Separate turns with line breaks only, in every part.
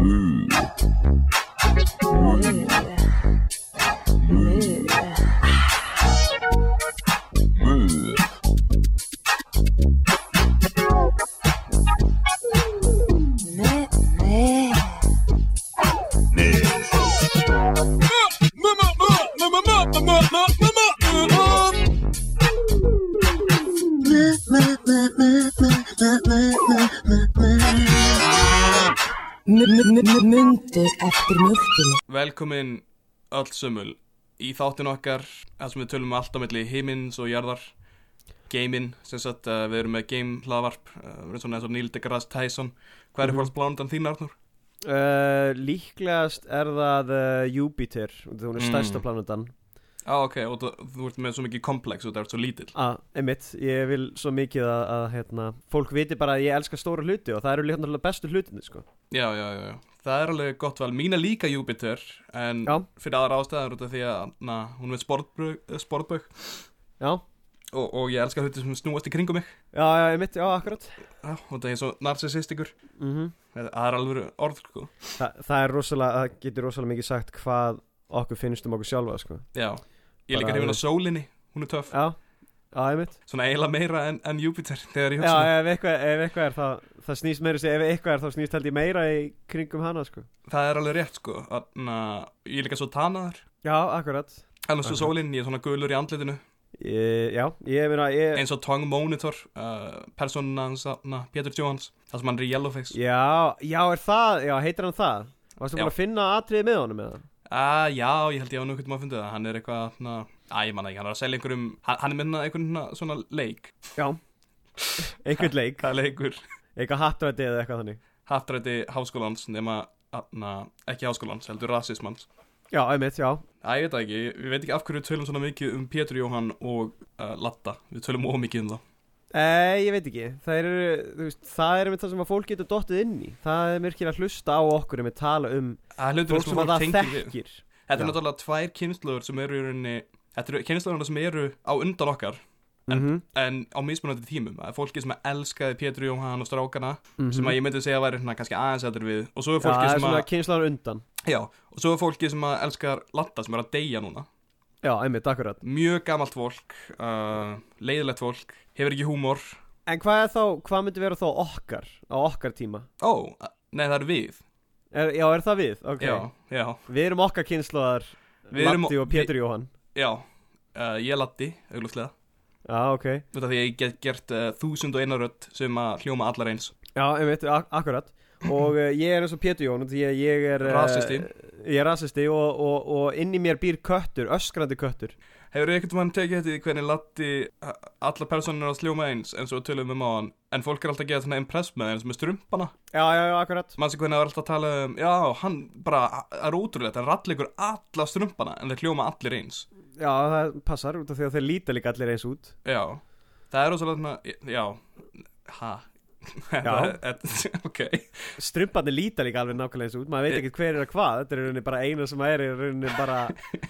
Move.
Velkomin öll sömul í þáttin okkar þar sem við tölum um allt á milli himins og jarðar Gamein, sem sagt uh, við erum með game hlaðvarp uh, við erum svona eins og Neil deGrasse Tyson Hvað er
Mhm.
fólks blándan þín Arnur?
Uh, líklegast er það Júpiter, hún er
Mm.
stærsta planetan
Á ok, og þú, þú ert með svo mikið komplex og það er svo lítill
ah, Einmitt, ég vil svo mikið að, að hérna, fólk viti bara að ég elska stóra hluti og það eru líka bestu hlutinni sko.
Já, já, já, já, það er alveg gott val. Mín er líka Júpiter en
Já.
fyrir aðra ástæðar út af því að na, hún er sportbög, sportbög
Já,
og, og ég elska hluti sem snúast í kringum mig.
Já, já, einmitt, já, akkurat.
Já, og það er svo narcissistikur
mm
Það er alveg orð, sko.
Þa, Það er rosalega, það getur rosalega mikið sagt hvað okkur finnst um okkur sjálfa sko.
Já, ég líka
Bara
hrifin á sólinni. Hún er töff.
Já,
Svona eiginlega meira en, en Júpiter Þegar ég
Já,
hugsa
ef eitthvað, ef eitthvað er það, það snýst meira sig, ef eitthvað er þá snýst held ég meira í kringum hana sko.
Það er alveg rétt, sko. Þannig að ég líka svo tanaður.
Já, akkurat.
Alveg svo sólinn, ég er svona gulur í andlitinu.
Ég, Já, ég meina ég,
Eins og Tongue Monitor uh, Personan hans, Peter Jones Það sem hann er í Yellowface
Já, já, er það, já, heitir hann það? Varstu bara að finna atriði með honum með það?
Ah, já, ég held ég á nú hvernig maður fundið það. Hann er eitthvað, na, Æ, ég manna ekki, hann er að selja einhverjum Hann, er minna einhvern na, svona leik.
Já. Einhvern leik,
Það er leikur.
Eitthvað hattrætti eða eitthvað þannig.
Haftræti háskólans Nema, na, ekki háskólans, heldur rasismans.
Já, einmitt, já.
Æ, ég veit það ekki, ég veit ekki af hverju við tölum svona mikið um Pétur Jóhann og uh, Latta. Við tölum ómikið um það.
Eh, ég veit ekki, það er, þú veist, það er einmitt það sem að fólk getur dottið inn í. Það er myrkilega að hlusta á okkur um að tala um
hlutur
fólk
sem
að það
við.
þekkir.
Þetta er náttúrulega tvær kynnslóður sem eru í rauninni Þetta eru kynnslóðurna sem eru á undan okkar En-
Mhm,
En á mismunandi tímum. Það er fólki sem elskaði Pétur Jóhann og strákana
mhm.
Sem að ég myndi segja að væri hérna kannski aðeins eftir við. Og svo er fólki
er
sem að
kynnslaður undan.
Já, og svo er fólki sem að elskar Latta sem er að deyja núna.
Já, einmitt, akkurat.
Mjög gamalt fólk uh, Leiðilegt fólk Hefur ekki húmor.
En hvað er þá, hvað myndi vera þá okkar Á okkar tíma?
Ó, nei það er við.
Er, Já, er það við? Ok.
Já, já,
Við erum okkar
erum-
Latti og Pétur Jóhann
já uh, Ég Latti, auglustlega
Já, ok.
Af því ég get gert uh, þúsund og einar rödd sem að hljóma allar eins.
Já, einmitt, ak akkurat. Og uh, ég er eins og Pétur Jón Því að ég er uh,
Rasisti.
Ég er rasisti og, og, og inn í mér býr köttur Öskrandi köttur.
Hefur einhvern mann tekið eftir því hvernig Latti uh, allar personur er að sljóma eins eins og tölum um á hann en fólk er alltaf að gera svona impress með eins með strumpana.
Já, já, já, akkurat.
Mann sem hvernig er alltaf að tala um já, hann bara er ótrúlegt, hann rallegur alla strumpana en þeir hljóma allir eins
Já, það passar út af því að þeir líta líka allir eins út.
Já, það er ósvöld svona, já, ha?
Já.
ok.
Strumparnir líta líka alveg nákvæmlega eins út Maður veit ekki hver er að hvað Þetta er rauninni bara eina sem er rauninni bara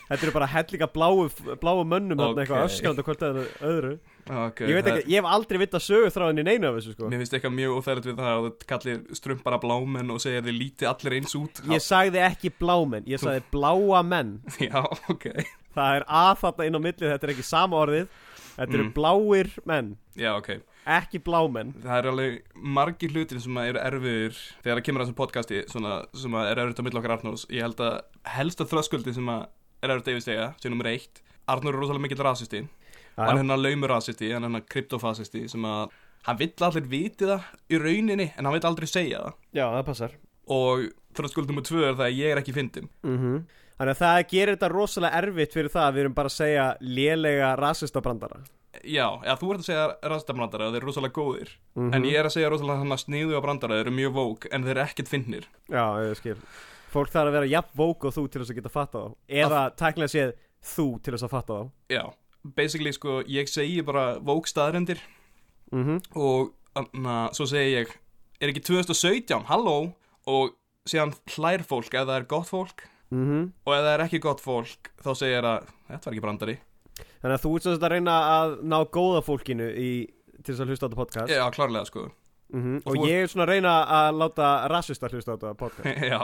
Þetta eru bara hellinga bláu, bláu mönnum okay.
Ok.
Eitthvað öskrandi hvort öðru, öðru.
Ok,
Ég veit
það-
ekki, ég hef aldrei vitt að sögu þráðin í neinu af þessu sko.
Mér finnst eitthvað mjög óþægilegt við það að þú kallir strumpara blámenn og segir þið lítið allir eins út.
Ég sagði ekki blámenn, ég sagði bláa menn.
Já, ok
Það er að þarna inn á milli, þetta er ekki sama orðið. Þetta eru
Mm.
bláir menn,
Já, ok.
Ekki blámenn
Það er alveg margir hlutir sem eru erfiðir þegar það kemur að þessum podcasti svona, sem er erfitt á milli okkar Arnórs. Ég held að helsta þröskuldi sem er erfitt að yfirstega sem nummer eitt Arnór er rosalega mikill rasisti. Hann er hérna laumur rasisti, hann er hérna kryptofasisti sem að hann vill allir viti það í rauninni en hann vill aldrei segja það.
Já, það passar
og þröskuld nummer tvö er það að ég er ekki fyndin
mm Þannig að það gerir þetta rosalega erfitt fyrir það að við erum bara að segja lélega rasista brandara
Já, eða þú ert að segja rasistabrandara og þeir eru rosalega góðir.
Mhm.
en ég er að segja rosalega að sniðu á brandara þeir eru mjög vók en þeir eru ekkert fyndnir.
Já, ég skil. Fólk þarf að vera jafn vók og þú til þess að geta fatta þá. Eða tæknilega séð þú til þess að fatta þá.
Já, basically sko, ég segi bara vók staðrendir
mm
og na, svo segi ég er ekki 2017, halló og síðan hlær fólk ef það er gott fólk.
Mhm.
og ef það er ekki gott fólk þá segir að þetta var ekki brandari.
Þannig að þú ert sagt að reyna að ná góða fólkinu í, til þess að hlusta á þetta podcast?
Já, klárlega sko.
Mm
Og
Og
þú
ég er svona að reyna að láta rassista hlusta á þetta podcast.
Já.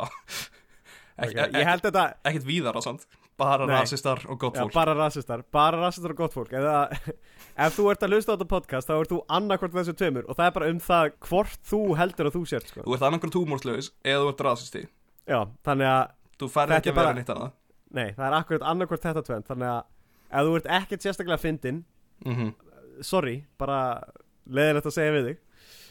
Ek,
okay. Ég held þetta,
Ekkert víðar á samt Bara rasistar og gott
já,
fólk.
bara rassistar Bara rassistar og gott fólk. Eða, Ef þú ert að hlusta á þetta podcast þá ert þú annarkvort þessu tveimur og það er bara um það hvort þú heldur að þú sért sko.
Þú ert annarkur túmórslaus eða þú ert rasisti.
Já, þannig að
Þú færði ekki að vera neitt annað.
Nei, það er akkurat annarkvort þetta tvenn Þannig að ef þú ert ekkert sérstaklega fyndin
mm
Sorry, bara leðilegt að segja við þig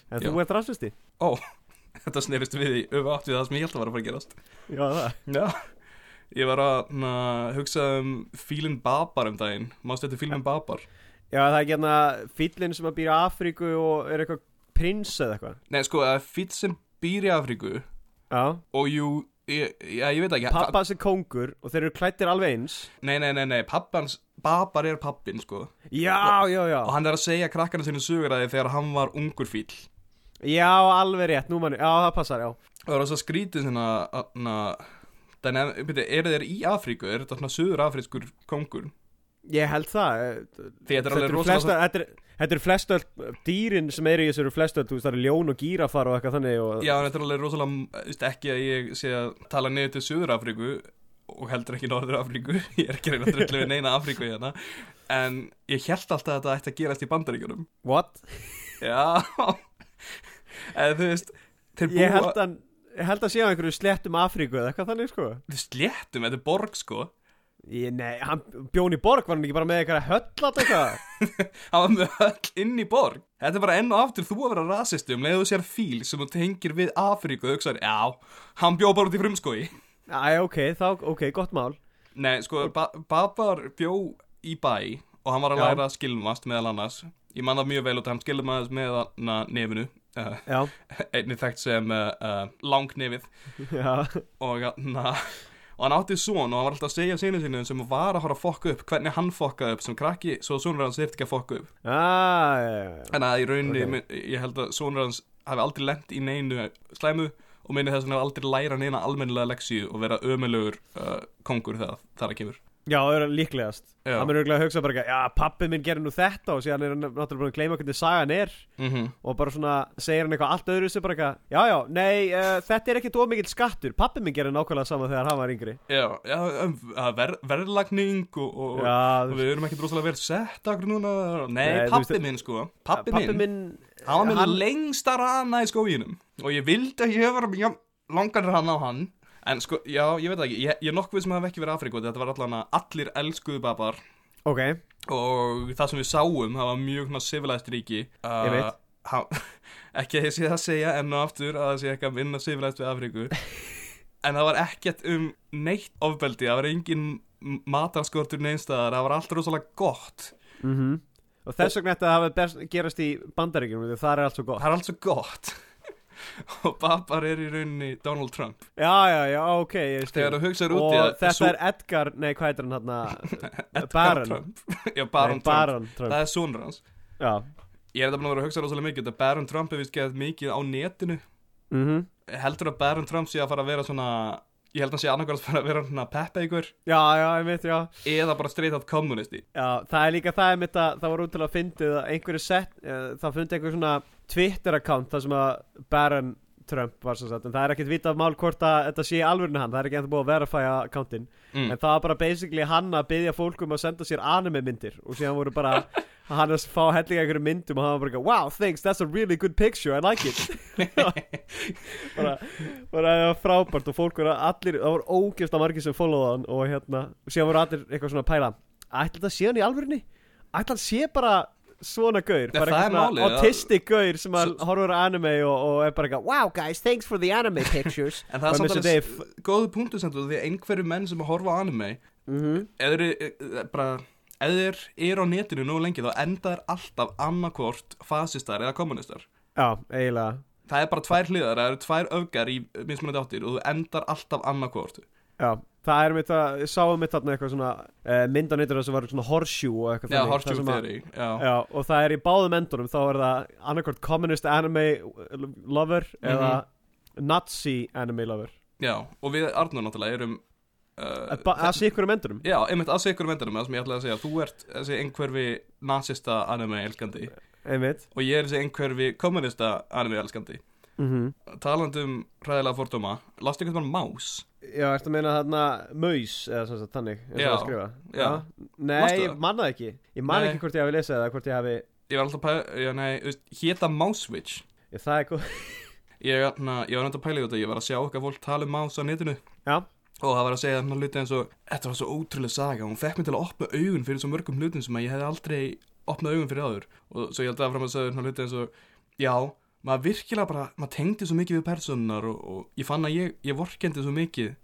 En
Já.
þú ert rassisti
Ó, þetta snerist við í öfu átt við það sem ég held að var að fara að gerast.
Já, það.
Já Ég var að na, hugsa um Fílin Babar um daginn. Mástu þetta Fílin Babar?
Já, það er hérna fýllinn sem að býra í Afríku og er eitthvað prins eða eitthvað.
Nei, sko, það er fíl sem býr í Afríku
Já,
Og jú, ég, já, ég veit ekki.
Pappa hans er kóngur og þeir eru klættir alveg eins.
Nei, nei, nei, nei, pappans Babar er pappin, sko.
Já, já, já.
Og hann er að segja krakkarna sinu sögur að því þegar hann var ungur fíl
Já, alveg rétt, nú manni, já það passar, já.
Það var þess að skrítið svona Þannig, byrju, eru þeir í Afríku? Er þetta svona söður afrískur kongur?
Ég held það eh,
þetta er alveg rosalega
þetta er, er öll dýrin sem eru í þessu eru flestu öll, þú veist, það eru ljón og gírafar og eitthvað þannig og,
Já, en þetta er alveg rosalega, veist, ekki að ég sé að tala niður til Suður Afríku og heldur ekki Norður Afríku, ég er ekki að reyna að drullu við neina Afríku hérna, en ég held alltaf að þetta ætti að gerast í bandaríkjunum.
What?
Já, eða þú veist, þeir búa,
held að, sé á einhverju slettum Afríku eða eitthvað þannig, sko
við sléttum, þetta er borg sko,
ég, Nei, hann bjón í borg, var hann ekki bara með eitthvað höllat eitthvað
hann var með öll inn í borg. Þetta er bara enn og aftur þú að vera rasisti um leiðu þú sér fíl sem þú tengir við Afríku og hugsaður, já, hann bjó bara út í frumskói.
Æ, ok, þá, ok, gott mál
Nei, sko, ba Babar bjó í bæ og hann var að
Já.
læra að skilmast meðal annars Ég man það mjög vel út að hann skilmast með hana nefinu uh, einnig þekkt sem uh, uh, langnefið og, hana, og hann átti son og hann var alltaf að segja sinu sinu sem var að fara að fokka upp hvernig hann fokkaði upp sem krakki svo sonur hans þurfti ekki að fokka upp
ah, já, já, já.
en að í rauninni,
Ok.
okay. ég held að sonur hans hafi aldrei lent í neinu slæmu og minni þess að hann hafi aldrei læra neina almennilega leksíu og vera ömulegur uh, kongur þegar það er að kemur
Já, það er líklegast.
Já.
Hann er auðvitað að hugsa bara ekki, já, pappi minn gerir nú þetta og síðan er hann náttúrulega búin að gleyma hvernig sagan er.
Mm
og bara svona segir hann eitthvað allt öðru sem bara eitthvað, já, já, nei, uh, þetta er ekkit ómikill skattur, pappi minn gerir nákvæmlega sama þegar hann var yngri.
Já, já um, ver, verðlagning og, og,
Já,
og við erum ekkert rosalega verið sett akkur núna. Nei,
Nei, þú
pappi
veist-
minn sko. Pappi,
pappi
minn,
minn
hann var með
hann-
lengsta rana í skóginum. Og ég vildi að ég með langan rana á hann En sko, já, ég veit ekki. Ég, ég er nokkuð sem hafi ekki verið Afríku Þetta var allan að allir elskuðu babar.
Ok,
Og það sem við sáum, það var mjög svona civilized ríki. Uh,
Ég veit.
ha- Ekki að ég sé það að segja enn og aftur að það sé eitthvað minna civilized við Afríku. En það var ekkert um neitt ofbeldi Það var engin matarskortur neinstæðar Það var allt rosalega gott.
Mhm. Og þess vegna þetta best gerast í bandaríkjum það er allt svo gott.
Það er allt svo gott Og babar er í rauninni Donald Trump.
Já, já, já, ok, ég skil Og þetta
svo-
er Edgar, nei, hvað heitir hann hann
Edgar
Baron.
Trump. Já, Baron
Nei,
Trump.
Baron Trump.
Það er sonur hans.
Já,
Ég er þetta búin að vera að hugsa rosalega mikið Þetta Baron Trump er vist geðað mikið á netinu.
Mhm.
Heldur að Baron Trump sé að fara að vera svona ég held að hann sé annarkvæmst að fara að vera svona peppa-eigur
Já, já, ég veit, já.
Eða bara straight out kommunisti
Já, það er líka það einmitt að það var út til að fyndið að einhverju sett, uh, það fundi einhver svona Twitter-account þar sem að Baron Trump var svo satt, en það er ekkert vitað mál hvort að þetta sé alvörinu hann, það er ekki ennþá búið að verifæja accountinn,
mm.
en það var bara basically hann að byggja fólk um að senda sér anime myndir og síðan voru bara hann að fá hellinga einhverju myndum og hann var bara eitthvað, wow, thanks, that's a really good picture, I like it. Bara, bara það var frábært og fólk voru allir, það voru ógefst að margir sem followða hann og hérna, og síðan voru allir eitthvað svona pæla ætla þetta sé hann í alvörinni ætla hann sé bara svona gaur bara
er
eitthvað autistic gaur sem að horfur anime og, og er bara eitthvað wow guys, thanks for the anime pictures.
En það er
Og
samt
Mr.
alveg
Dave.
s- góðu punktu samt því að einhverju menn sem að horfa anime
mhm.
eða eru eh, bara þeir eru á netinu nú lengi þá enda er alltaf annarkvort fasistar eða kommunistar
já, eiginlega.
Það er bara tvær hliðar, það eru tvær öfgar í mismunandi áttir og þú endar alltaf annarkvort
já, það er mitt að, ég sáum mitt þarna eitthvað svona uh, myndanýttur sem var svona horseshoe og eitthvað
já,
þannig, það
horseshoe
að-
theory já.
Já, og það er í báðum endunum þá er það annarkvort communist anime lover eða
Mhm.
nazi anime lover.
Já, og við Arnur náttúrulega erum
Að
uh,
að sé ykkur um endunum?
Já, einmitt að segja ykkur um endanum það sem ég ætlaði að segja. Þú ert þessi einhverfi nasista anime elskandi
einmitt.
Og ég er þessi einhverfi kommunista anime elskandi
mm
talandi um hræðilega fordóma lastu eitthvað um más?
Já, ertu að meina þarna maus eða svona svo þannig eins og
Já,
að skrifa
já.
Nei,
Manstu
ég
það?
man það ekki. Ég man
Nei.
ekki hvort ég hafi lesið eða hvort ég hafi
ég var alltaf að pæla, já nei, þú veist, héta Mousewitch
Já, það er góð
ég, na, ég var náttúrulega að pæla í þetta, ég var að sjá okkar fólk tala um más á netinu.
Já,
og það var að segja þarna hluti eins og þetta var svo ótrúlega saga, hún fekk mig til að opna augun fyrir svo mörgum hlutum sem að ég hefði aldrei opnað augun fyrir áður. Og svo ég held að fram að segja þarna hluti eins og já, maður virkilega bara, maður tengdi svo mikið við personar og, og ég fann að ég, ég vorkendi svo mikið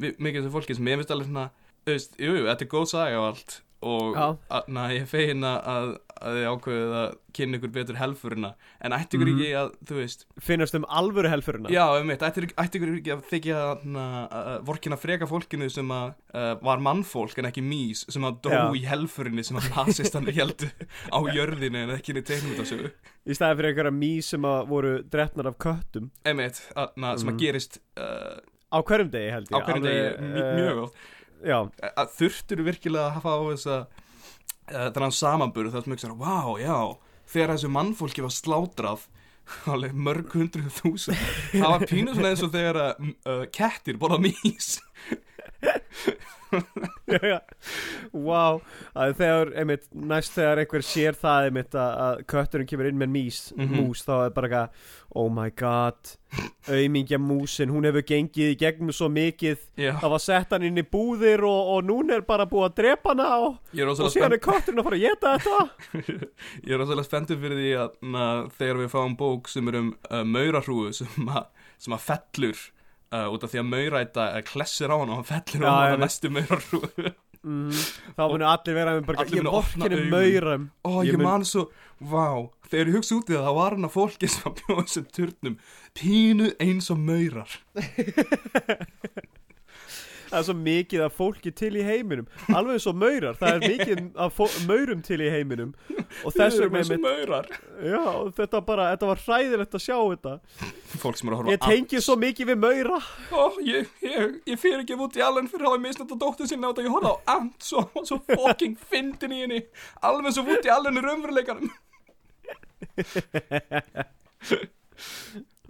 mikið þessu fólki sem ég finnst alveg svona þú veist, jú, jú, þetta er góð saga og allt og að, na, ég fegin að, að, að þið ákveðið að kynna ykkur betur helfurina en ætti ykkur
Mhm.
ekki að, þú veist
finnast um alvöru helfurina
Já, um eitt, ætti, ætti ykkur ekki að þykja uh, vorkina freka fólkinu sem að uh, var mannfólk en ekki mís sem að dó
Já.
í helfurinni sem að nasistan heldu á jörðinu en ekki inn í teiknumundasögu
Í staðin fyrir einhverja mís sem að voru drefnar af köttum.
Einmitt, að, na, sem að
Mhm.
gerist uh,
Á hverjum degi held ég.
á hverjum degi.
Alveg, eh,
mjög oft
Já,
að þurftur virkilega að hafa á þessa uh, þannig samanburð það sem ekki svona, vá, já þegar þessu mannfólki var slátrað mörg hundruð þúsund það var pínu svona eins og þegar uh, kettir borða mís
að þegar, einmitt, næst þegar einhver sér það, einmitt, að, kötturinn kemur inn með mís,
Mhm.
mús, þá er bara eitthvað, oh my god, auðmingja músin, hún hefur gengið í gegnum svo mikið,
já,
það var sett hann inn í búðir og, og núna er bara búið að drepa hana og,
ég er
og síðan er kötturinn að fara að geta þetta.
ég er rosalega spenntur fyrir því að na, þegar við fáum bók sem er um uh, maurarhrúu sem, sem að fellur uh, út af því að mauræta klessir á hann og hann fellur
Já,
á hann að næstu maurarhrúu
Mm, þá munir allir vera með bara, ég
augun.
maurum.
Ó,
Ég
ég,
mun-
man svo, vá, þegar ég hugsa út í það, þá var hann að fólki sem bjóða þessum turnum pínu eins og maurar.
Það er svo mikið af fólki til í heiminum Alveg eins og maurar Það er mikið af maurum til í heiminum Og þess vegna
og
einmitt-
maurar.
Já, og þetta bara, þetta var hræðilegt að sjá þetta
er að
Ég tengi svo mikið við maura
Ó, ég, ég, ég fyrir ekki út í allen fyrir að hafa misnætt að dóttu sinna át að ég horfa á ant svo, svo fucking fyndin í henni. Alveg svo út í allen í raunveruleikanum.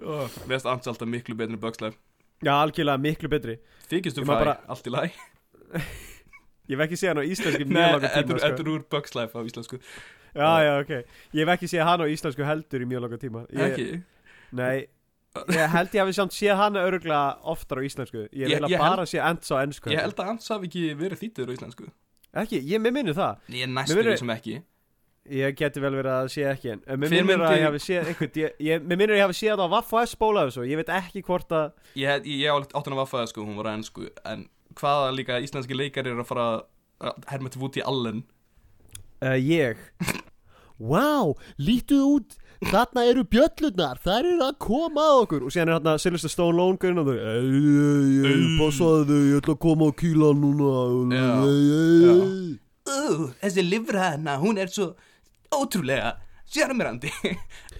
Ó, Veist ant alltaf miklu betur en Bugs Life.
Já, algjörlega miklu betri
Þykistu fæ,
bara-
allt í læg.
Ég hef ekki séð hann á íslensku
Nei,
mjög langa tíma sko.
þetta er úr Bugs Life á íslensku.
Já, já, ok Ég hef ekki séð hann á íslensku heldur í mjög langa tíma ég,
Ekki?
Nei Ég held ég hafi samt séð hann öruglega oftar á íslensku Ég
Ég- ég
að bara sé ends á ennsku
Ég held að ants hafi ekki verið þýttur á íslensku.
Ekki, ég minni það
Ég næstu
Mér
því sem ekki.
Ég geti vel verið að sé ekki en Mér minnir að
myndi-
ég hafi séð einhvern ég, ég, Mér minnir að ég hafi séð það á Vaff og S bólaðu svo Ég veit ekki hvort að
Ég, ég, ég átt hann að vaffaða sko, hún var á ennsku En hvaða líka íslenski leikari er að fara að herma til Woody Allen?
Uh, Ég. Vá, lítuð út. Þarna eru bjöllurnar, þær eru að koma að okkur. Og síðan er þarna Sylvester Stone Lone Gurinn og þau Ei, ei, Ei. passaðu þau, ég ætla að koma á kíla núna. Ei, ei, ei.
Þessi livra hennar, hún er svo ótrúlega sjarmirandi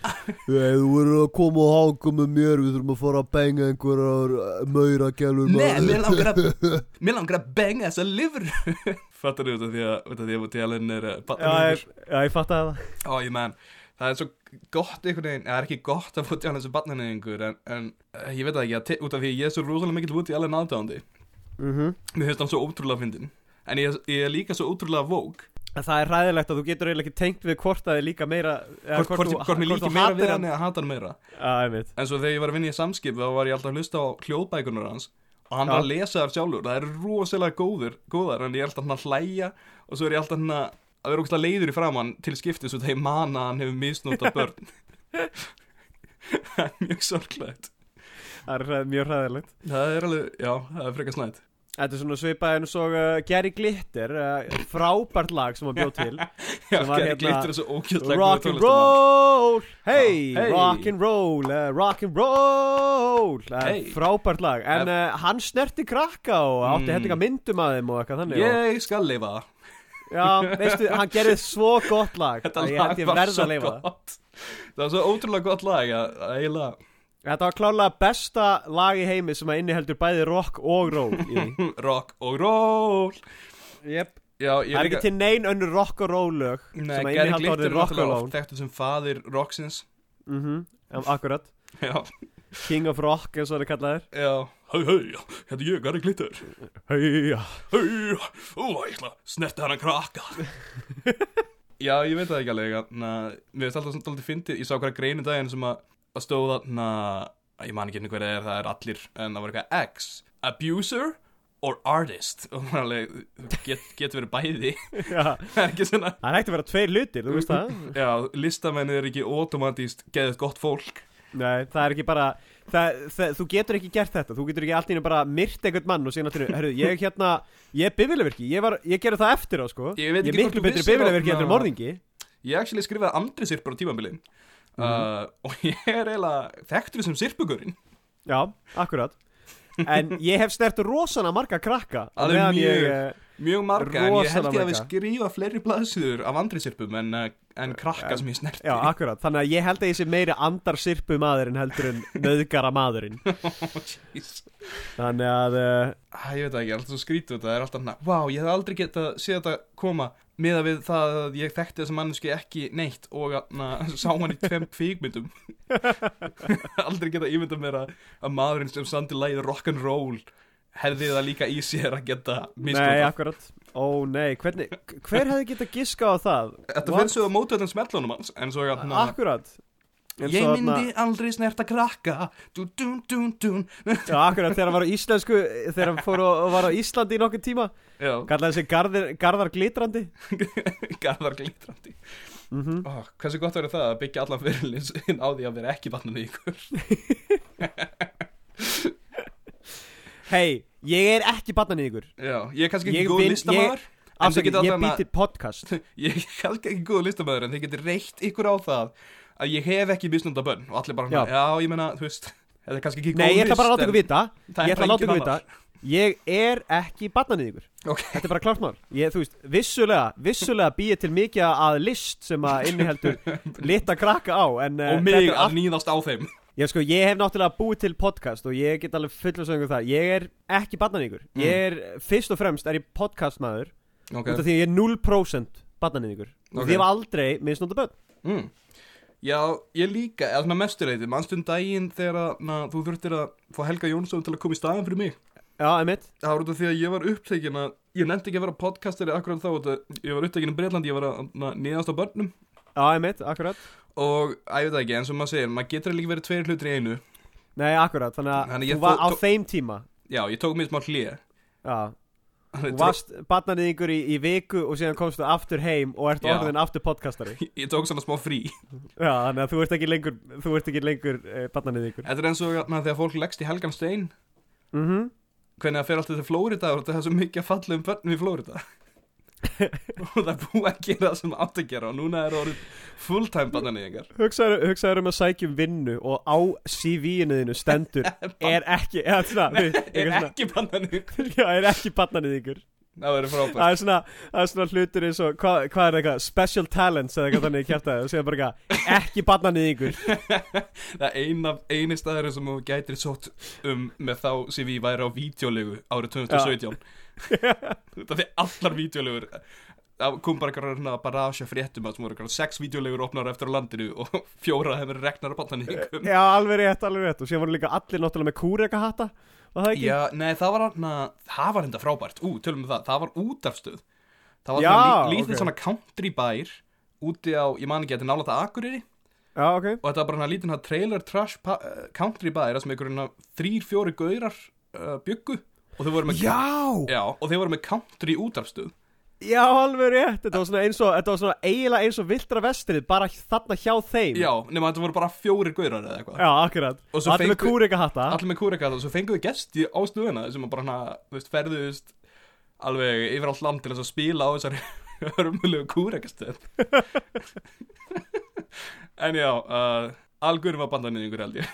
Ei, þú verður að koma og hanga með mér Við þurfum að fara að benga einhverjar Maura gælur
Nei, mér langar að Mér langar að benga þessa livru Fattar þú þetta því að, út af því að Woody Allen er uh,
Já,
barnamengur?
ég, já, ég fatt að það.
Ó, ég menn Það er svo gott einhvern veginn, það er ekki gott að Woody Allen sem barnamengur en, en uh, ég veit það ekki, að te- út af því að ég er svo rosalega mikill Woody Allen aðdáðandi
mm
Mér finnst hann svo ótrúlega fyndin En ég, ég er líka svo ótrúlega vók
það er ræðilegt að þú getur eiginlega ekki tengt við hvort það er líka meira
Hvort, hvort,
þú-
hvort mér
hvort
líki meira við
hann.
eða hata hann meira.
Veit
En svo þegar ég var að vinna í samskip þá var ég alltaf að hlusta á hljóðbækunar hans Og hann var að lesa þar sjálfur. Það er rosalega góður, góðar En ég er alltaf hann að hlæja Og svo er ég alltaf hann að að vera ógæslega leiður í framann til skiptis og þegar ég man að hann hefur misnóta börn. Það er mjög sorglægt
Það er mjög hræðilegt.
Það er alveg, já, það er
Þetta er svona svipað eins og uh, Gary Glitter uh, Frábært lag sem hann bjóð til.
Já, Gary
hérna-
Glitter er svo ógæslega
Rock and roll! Hey,
hey.
rock and roll uh, Rock and roll! Uh,
Hey.
Frábært lag. En uh, hann snerti krakka og átti
Mm.
hellinga myndum að þeim og eitthvað þannig og,
Ég skal lifa.
Já, veistu, hann gerði svo gott lag
Þetta lag var svo gott. Það var svo ótrúlega gott lag að eiginlega
Þetta var klálega besta lag í heimi sem að inniheldur bæði rock og því
Rock og roll.
Jep.
Já, ég
Það er ekki til nein önnur rock and roll lög
Nei,
sem að
Gary Glitter er náttúrulega
roll
oft þekktur sem faðir rocksins.
Mhm, akkurat.
Já,
King of Rock eins og það er kallaðir
já. Hei, hei, hérna er ég, Gary Glitter.
Heia
Hei, ó, ég ætla að snerta hann að krakka. Já, ég veit það ekki alveg na, Mér veist alltaf svona dálítið fyndið. Ég sá hverja greinu daginn sem að, að stóða na, Ég man ekki hvernig hverja er, það er allir En það var eitthvað X. Abuser or artist? Og það er alveg, get, getur verið bæði. Það er ekki svona
það er hægt að vera tveir hlutir, þú veist það.
Já, listamenn er ekki automatíst geðið gott fólk.
Nei, það er ekki bara það, það, Þú getur ekki gert þetta. Þú getur ekki allt í hennu bara myrt einhvern mann og síðan að herru, ég hérna, ég er bifilverki Ég, ég gerði það eftir á sko.
Ég
Ég er miklu betri
þarna-
eftir morðingi.
Ég actually skrifaði Andri Sirpur á tímabilin
Mhm.
uh, Og ég er eiginlega þekktur sem Sirpugurinn
Já, akkurat En ég hef snert rosana marga krakka
Alveg mjög.
ég, eh,
Mjög marga, en ég held ég að við skrifa fleiri blaðsýður af Andri Sirpum en, uh, en krakka sem ég snerti
Já, akkurat, þannig að ég held að ég sé meiri andar sirpu maðurinn heldur en nöðgara maðurinn
Jeez.
Þannig að uh,
Æ, Ég veit ekki, alltaf svo skrítið þetta er alltaf Vá, ég hef aldrei getað séð þetta koma Miða við það að ég þekkti þessa manneski ekki neitt Og að sá hann í tveim kvíkmyndum Aldrei getað ímyndað mér að, að maðurinn sem sandi lægið rock'n'roll Hefði það líka í sér að geta
Nei,
misnotað
akkurat. Ó nei, hvernig, hver hefði getað giska á það?
Þetta fyrir svo að móta þetta smellunum hans En svo að
Akkurat. Eins
Ég myndi aldrei snerta krakka. Dú, dú, dú, dú.
Já, akkurat, þegar hann var á íslensku Þegar hann fór og, var á Íslandi í nokkuð tíma.
Já,
Kallaði sig garðir, Garðar glitrandi.
Garðar glitrandi.
Mm
Ó, Hversu gott verður það að byggja allan fyrirlins inn á því að vera ekki vatnum í ykkur?
Hei, ég er ekki bannan í ykkur.
Já, ég er kannski ekki góð listamæður geta
ég býti podcast.
Ég er kannski ekki góð listamæður En þið getur reitt ykkur á það Að ég hef ekki misnunda bönn Og allir bara,
Já.
já, ég meina, þú veist Þetta er kannski ekki góð
Nei, ég ætla bara að láta
list,
ykkur vita. Ég ætla að láta ykkur vita. Ég er ekki bannan í ykkur
annar. Ok,
Þetta er bara klart mál. Ég, þú veist, vissulega, vissulega býið til mikið að list sem að inniheldur lita krakka á en, eh,
og mig að nýðast á þeim.
Já sko, ég hef náttúrulega búið til podcast og ég get alveg fullur það. Ég er ekki barnan ykkur
Mm.
Ég er, fyrst og fremst er ég podcastmaður
Ok,
Út af því að ég er 0% barnan ykkur Og
Ok.
því ég hef aldrei minnst bönn
mm. Já, ég líka, eða svona mestureiti Manstund daginn þegar að, na, þú þurftir að Fá Helga Jónsson til að koma í staðan fyrir mig?
Já, emitt
Það var út af því að ég var upptekinn að Ég nefndi ekki að vera podcasteri akkurat þá af- Ég var upptekinn í Breitlandi, ég var að na, nýðast á börnum.
Já, emitt, akkurat
Og, að ég veit ekki, eins og maður segir Maður getur líka verið tveir hlutir í einu.
Nei, akkurat, þannig að
Þannig ég
þú var á þeim tíma.
Já, ég tók mér smá hlýja
Já, þú varst barnan ykkur í, í viku og síðan komstu aftur heim og ert orðin aftur podcastari
Ég tók svona smá frí.
Já, þannig að þú ert ekki lengur, þú ert ekki lengur eh, barnan ykkur
Þetta er eins og na, þegar fólk leggst í Helgan Stein.
Mhm.
Hvernig það fer alltaf til Flórida og það er svo mikið að falla um börnum í Flórida Og það er búið að gera það sem átt að gera Og núna er orðið fulltime bananýðingar
Hugsaður, um að sækja um vinnu og á CV-inu þínu stendur er ekki, eða svona,
Er ekki bananýðingur
svona, já, er ekki barnanið ykkur
Það verður frábært.
Það er svona, það er svona hlutur eins og hvað, hvað er eitthvað, special talents eða eitthvað þannig kjartaði og segja bara eitthvað, ekki barnanið ykkur
Það er eina, eini staður sem þú gætir sótt um með þá við væri á vídeolegu árið 2017 Það er allar vídeolegur Það kom bara eitthvað barasja fréttum að sem voru eitthvað sex vídeolegur opnar eftir á landinu og fjóra hefur regnar á bannaníkum
já, alveg rétt, alveg rétt. Og síðan voru líka allir náttúrulega með kúreka hatta var það ekki?
Já, nei, það var hann það var enda frábært, ú, tölum við það. Það var útafstöð. Það var
Já,
lí, lítið
ok.
svona country bær úti á, ég man ekki, þetta er nálægt að Akureyri.
Já, ok.
Og þetta var bara hann lítið trailer trash uh, country bær sem einhverjum þrýr, fjóri gaurar uh, byggu og þau voru með
já,
Já, og þeir voru með country útarfstöð
já, alveg rétt. Þetta var svona eins og, þetta var svona eiginlega eins og vildra vestrið bara þarna hjá þeim.
Já, nema þetta voru bara fjóri gaurar eða eitthvað.
Já akkurat,
Og
allir með
fengu-
kúreka hatta
Allir með kúrekata og svo fenguðu gesti á stöðuna sem bara hana, þú veist, ferðuðust alveg yfir allt land til að spila á þessari hörmulegu kúrekastöð. En já, uh, algurum var bandanýðingur held ég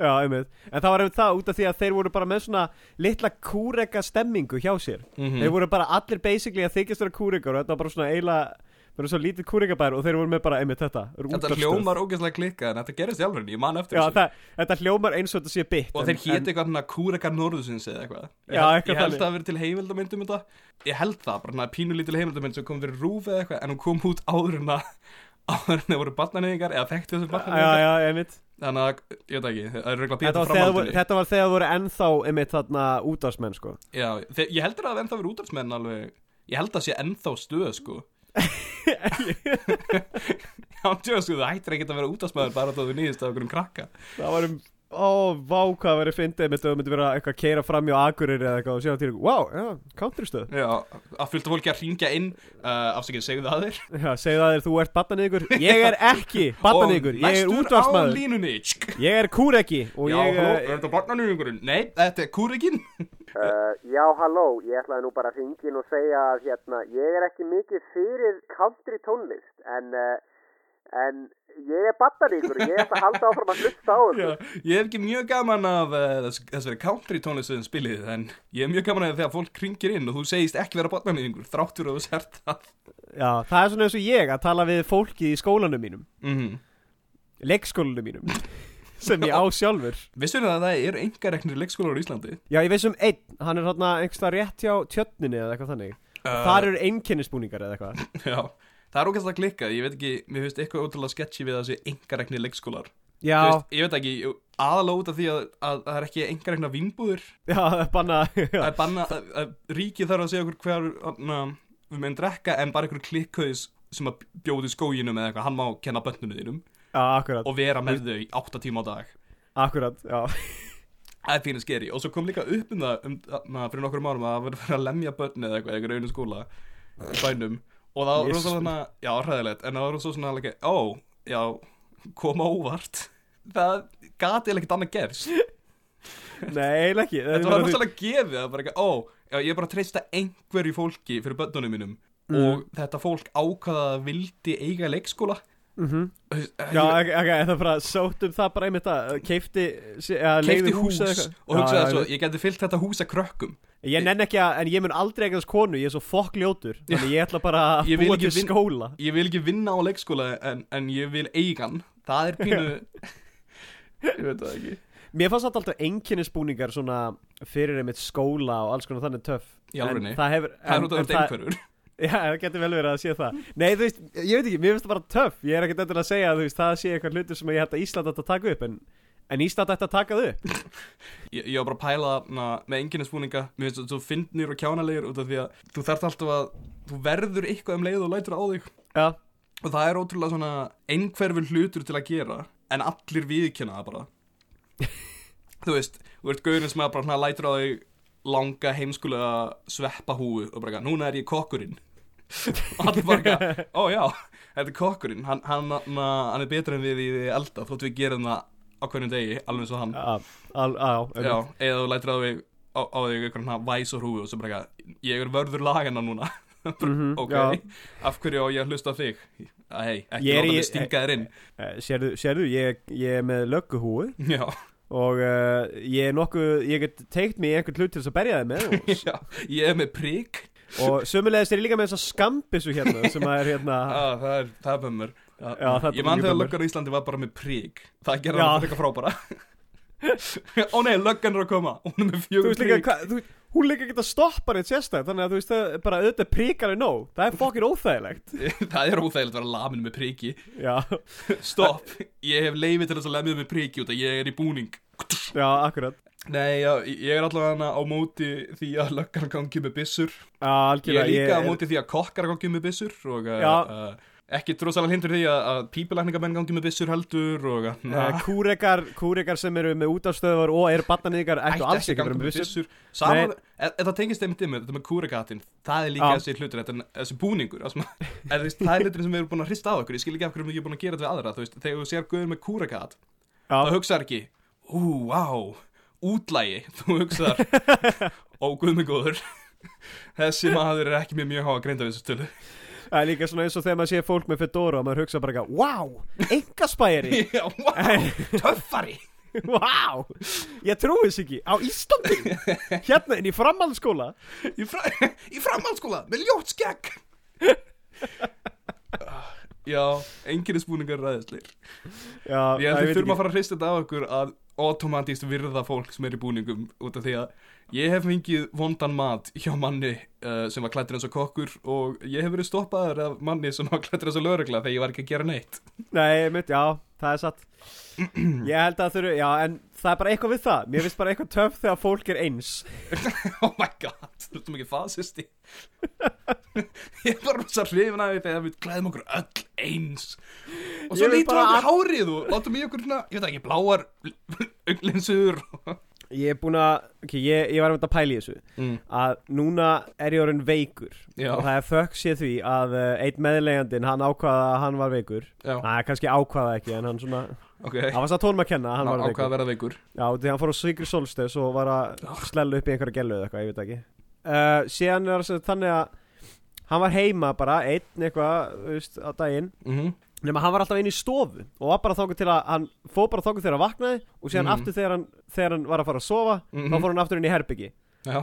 Já, einmitt. En það var einmitt það út af því að þeir voru bara með svona litla kúreka stemmingu hjá sér.
mm
Þeir voru bara allir basically að þykjast vera kúrekar og þetta var bara svona eiginlega við erum svo lítið kúringabær og þeir voru með bara einmitt þetta
Þetta hljómar ógeðslega klikkað en þetta gerist í alveg ég man eftir
Já,
þessu.
það, þetta hljómar eins og þetta sé bitt
Og þeir héti eitthvað hann að kúrekar norðusins eða eitthvað. Ég
Já, eitthvað
Ég held
þannig.
að það verið til heimildamynd um þetta. Ég held það, bara hann að pínu lítil heimildamynd sem kom fyrir rúf eða eitthvað En hún kom út áður en það voru barnaneyðingar eða þekktu þessu
Já,
barnaneyðingar
já, einmitt
Þannig að, ég veit ekki, það er regla
voru-
framhaldinu
þetta var þegar voru ennþá einmitt þarna útvarsmenn sko.
Já, þe- ég heldur að það ennþá verið útvarsmenn alveg. Ég held að sé ennþá stöð sko. Já, tjóða sko, það hættir ekkert að vera útvarsmaður bara þá þú nýðist af okkur um krakka.
Það var um Ó, vá, hvað verið fyndið einmitt ef það myndi vera eitthvað að keira fram hjá Akureyri eða eitthvað og síðan til Wow, já, countrystöð.
Já, að fylgta fólki að ringja inn uh, Afsakið, segðu það þér.
Já, segðu það þér, þú ert battanýgur Ég er ekki battanýgur, ég er
næstur á
útvarsmaður. Ég er kúreki og
Já,
ég
halló,
eh,
er þetta barnanýjungurinn? Nei, þetta er kúrikinn
Uh, já, halló, ég ætlaði nú bara að ringin og segja að hérna, ég er ekki mikið fyrir country tónlist, en, uh, en ég er battaríkur og ég ætla að halda áfram að hlusta á
Já,
ykkur.
ég hef ekki mjög gaman af uh, þess, þessari country tónlistuðin spilið En ég hef mjög gaman af því þegar fólk ringir inn Og þú segist ekki vera barnanýjungur Þráttur að þú sért það.
Já, það er svona eins og ég að tala við fólki í skólanum mínum.
Mm
Leikskólanum mínum Sem ég á sjálfur.
Vissur það að það eru engareknir leikskólar á Íslandi?
Já, ég veist um einn, hann er hérna einhverstað rétt hjá tjötninni eða eitthvað þannig.
Uh,
Þar eru einkennisbúningar eða eitthvað.
Já, það er ógæslega klikkað, ég veit ekki, mér finnst eitthvað ótrúlega sketchy við þessi engarekni leikskólar.
Já,
veist, Ég veit ekki, aðalega út af því að, að það er ekki engarekna vimbúður
já, það er banna
Það
Já,
er banna, að, að ríkið þarf að segja okkur hver na, við meðum drekka en bara einhver klikkaus sem að bjóði skóginum eða eitthvað, hann má kenna bönnunum þínum
akkurat,
og vera með þau í 8 tíma á dag.
Akkurat, já.
Það er pínu skeri og svo kom líka upp um það um, na, fyrir nokkur árum að það verið að lemja börn eða eitthvað, í einhverju einu skóla í bænum og það var rosa svona, já, ræðilegt en það var rosa svona alveg, ó, já, koma óvart. Það gati ekkert annað gerst.
Nei, eiginlega ekki.
Þetta var rosalega gefið, það var bara eitthvað, ó, já, ég er bara að treysta einhverju fólki fyrir börnunum mínum.
Mm.
og þetta fólk ákvaða að vildi eiga leikskóla. Þú veist,
Já, ekki, ekki, það bara sótt um það bara einmitt að keifti leigði
hús
eitthvað.
og hugsaði
Já,
svo, ég geti fyllt þetta hús að krökkum
Ég nenn ekki að, en ég mun aldrei eignast konu, ég er svo fokk ljótur Þannig ég ætla bara að búa til
vin-
skóla.
ég vil ekki vinna á leikskóla en, en ég vil eigan það er pínu ég veit það ekki.
Mér fannst alltaf einkennisbúningar svona fyrir einmitt skóla og alls konar þannig töff.
Alvörinni?
En það
er út af einhverjur
Já, það getur vel verið að sé það. Nei, þú veist, ég veit ekki, mér finnst það bara töff. Ég er ekkert endur að segja að það sé eitthvað hlutur sem ég held að Ísland ætti að taka upp En, en Ísland ætti að taka það upp.
Ég, ég var bara að pæla na, með enginnispúninga mér finnst svo fyndnir og kjánalegir út af því að þú þarft alltaf að þú verður eitthvað um leið og lætur á þig.
Já,
og það er ótrúlega svona einhverfur hlutur til að gera en allir viðkynna það bara. Þú veist, þú ert gaurin sem að bara lætur á þig langa heimskulega sveppahúu og bara, núna er ég kokkurinn. Og allir bara, ó já þetta er kokkurinn, hann, hann, hann, hann er betur en við í elda þótt við gerum það á hvernig degi, alveg og hann.
Já,
eða þú lætur á þig á, á þig eitthvað svona væsor húi og svo bara, eitthvað, ég er vörður lagana núna.
Mhm,
ok, af hverju á ég að hlusta þig? Æ, ekki
Ég er
láta mig stinga þér inn.
Eh, Sérðu, sérðu ég, ég er með lögguhúi Og uh, ég er nokkuð, ég get teikt mig einhvern hlut til þess að berja þið með og,
já, ég er með prik.
Og sömulegist er ég líka með þessa skambissu hérna Sem að er hérna
ah, Það er, það er Ég man
mjög
þegar löggar í Íslandi var bara með prik. Það gerði hann eitthvað frábara. Ó nei, löggan er að koma. Hún er með fjögur
þú, hún líka geta stoppa neitt sérstæð Þannig að þú veist, er bara auðvitað prikar er nóg. Það er fokkin óþægilegt.
Það er óþægilegt að vera lamin með priki.
Já,
Stopp, ég hef leiði til þess að lemja með priki út að ég er í búning.
Já, akkurat.
Nei, já, ég er allavega á móti því að löggan gangi með byssur.
Já,
Ég er líka á móti því að kokkar gangi með byssur og uh,
Já.
uh, ekki drosalega hindur því að, að pípulækningamenn gangi með byssur heldur og
Uh, kúrekar, kúrekar sem eru með útafstöðvar og eru batnaníkar ættu alls ekki að vera með byssur.
Saman, e, e, það tengist einmitt yfir, þetta með kúregatinn Það er líka
Já.
þessi hlutur, þetta, þessi búningur þú veist, Það er hlutur sem við erum búin að hrista á okkur. Ég skil ekki af hverju við erum búin að gera þetta við aðra Þú veist, þegar þú sér guður með kúregat þá hugsaðar ekki, ú, vá, útlægi, þú hugsaðar, ó, guð mig góður, þessi maður er ekki með mjög háa greinda við þessu stölu.
Það er líka svona eins og þegar maður sé fólk með fedora og maður hugsa bara eitthvað Wow, engaspæri
Já, vá, töffari.
Wow, ég trúi þess ekki Á Íslandi, hérna inn í framhaldsskóla?
Í, fra í framhaldsskóla, með ljótt skegg. Já, einkennisbúningar ræðisleir
Já,
Ég
veit
þurfum að fara að hrista þetta af okkur að automatist virða fólk sem er í búningum út af því að ég hef fengið vondan mat hjá manni uh, sem var klættur eins og kokkur og ég hef verið stoppaður af manni sem var klættur eins og lögregla þegar ég var ekki að gera neitt.
Nei, mitt, já, það er satt. Ég held að þurfu, já, en það er bara eitthvað við það. Mér finnst bara eitthvað töff þegar fólk er eins.
Oh my god, þú ert mikið fasisti. Ég er bara rosa hrifin af því þegar við klæðum okkur öll eins. Og svo lítum
bara
okkur hárið og látum í okkur svona, ég veit ekki, bláar auglinsur
Ég er búin að, ok, ég, ég var um þetta að pæla í þessu.
Mm.
Að núna er ég orðin veikur.
Já.
Og það er þökk sér því að uh, einn meðlegandinn, hann ákvaða að hann var veikur. Næ, kannski ákvaða ekki, en hann svona
ok.
Það var það tónum að kenna hann
Ná,
var veikur.
að verða veikur.
Já, því hann fór á Sigri Solstes og var að slella upp í einhverja gellu eða eitthvað, ég veit ekki. Uh, Síðan er það þannig að Hann var heima bara, einn eitthvað, þú veist, á daginn.
Mm
Nefn hann var alltaf inn í stofu Og var bara þóku til að, hann fór bara þóku þegar hann vaknaði Og síðan
Mhm.
aftur þegar hann, þegar hann var að fara að sofa
Mhm.
Þá fór hann aftur inn í herbyggi
Já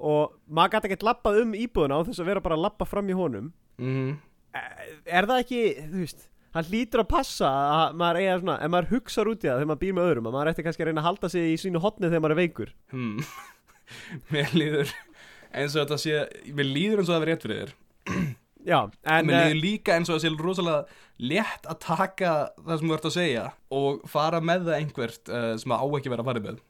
Og maður gæti ekkert lappað um íbúðuna á þess að vera bara að lappa fram í honum
mm.
Eh, Er það ekki, þú veist Hann hlýtur að passa að maður eiga svona Ef maður hugsar út í það þegar maður býr með öðrum Að maður ætti kannski að reyna að halda sig í sínu hotni þegar maður er veikur
hmm. Mér líður eins og þetta sé Mér líður eins og það verið rétt fyrir þér
Já, en
Mér
uh,
líður líka eins og það sé rosalega létt að taka það sem þú ert að segja og fara með það einhvert uh, sem að á ekki vera að fara með.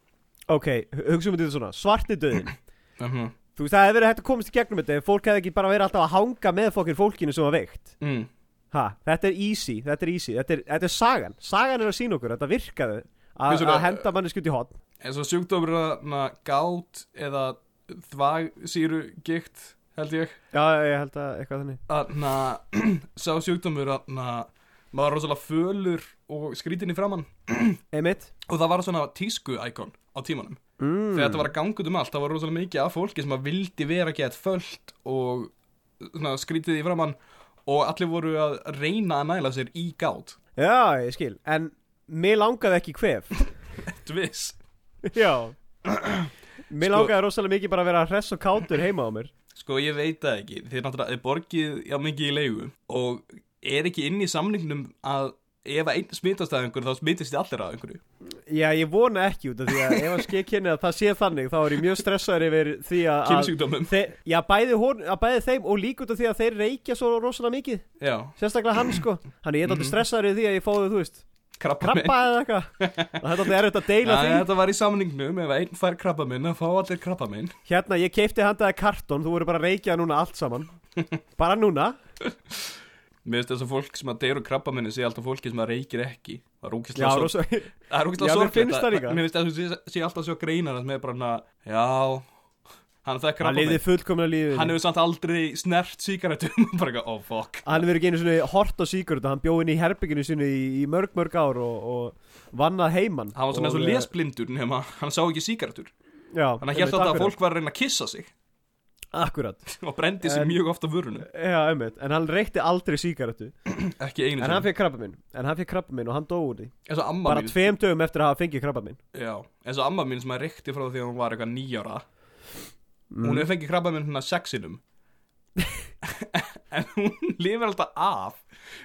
Ok, hugsa um þetta svona Svarti döðin
uh -huh.
Þú veist, það hefði verið hægt að komast í gegnum þetta Ef fólk hefði ekki bara verið alltaf að hanga með fólkin fólkinu sem var veikt.
Mm.
Ha, þetta er easy, þetta er easy Þetta er, þetta er sagan, sagan er að sína okkur Þetta virkaði að
það-
að henda manni skutt í hotn
eins og sjúkdómur að gát eða þvagsýru gikt held ég.
Já, ég held að eitthvað þannig.
Að sá sjúkdómur að maður var rosalega fölur og skrítin í framann
Einmitt.
Og það var svona tísku íkon á tímanum.
Mm.
þegar þetta var að ganga út um allt það var rosalega mikið af fólki sem að vildi vera gett föld og svona, skrítið í framann og allir voru að reyna að næla sér í gát.
Já, ég skil. En mér langaði ekki hvef
Þú viss?
Já. Mér
Sko-
langaði rosalega mikið bara að vera hress og kátur heima á mér
Sko ég veit það ekki. Þið náttúrulega þið borgið já mikið í leigu. Og er ekki inn í samningnum að ef að einn smitast að einhverju þá smitist þið allir að einhverju?
Já, ég vona ekki út af því að ef að skil kynni að það sé þannig þá er ég mjög stressaður yfir því að þe Já, bæði, hon, að bæði þeim og líka út af því að þeir reykja svo rosalega mikið.
Já,
Sérstaklega hann sko. Þannig ég er alltaf stressaður yfir því að ég fóði, þú veist
krabba minn
Krabba eða eitthvað? Það er erfitt að deila
Já,
því.
þetta var í samningnum ef einn fær krabba minn að fá allir krabba minn
Hérna, ég keipti handaði kartón Þú voru bara að reykja núna allt saman. Bara núna.
Mér finnst þess að fólk sem að deyru krabba minni sé alltaf fólki sem að reykir ekki. Það er
Já,
ógislega sorg Það er ógislega
Já, mér finnst
að- þess að sé, sé alltaf svo greinar sem er bara Já, hann fekk
Hann
minn
fullkomlega lífið
Hann hefur samt aldrei snert sígarettum. Bara eitthvað, oh fuck.
Hann hefur ekki einu svona hort á síkur Hann bjóð inn í herbygginu sinu í, í mörg mörg ár og, og vannað heiman.
Hann var svona eins og
eh,
lesblindur nema hann sá ekki sígarettur.
Já,
hélt
einmitt,
alltaf að fólk var að reyna að kissa sig.
Akkurat.
Og brendi sig
En-
mjög ofta vörunu
Já, einmitt. En hann reykti aldrei sígarettu.
Ekki einu
En hann fekk krabba minn En hann fekk krabba minn og hann dó úr því.
Eins og amma
Bara tveim dögum eftir að hafa fengið krabba minn
Já, eins og amma mín sem að reykti frá því að hún var eitthvað nýjára
Mm.
Hún hefur fengið krabba minn hérna sexinum. En hún lifir alltaf af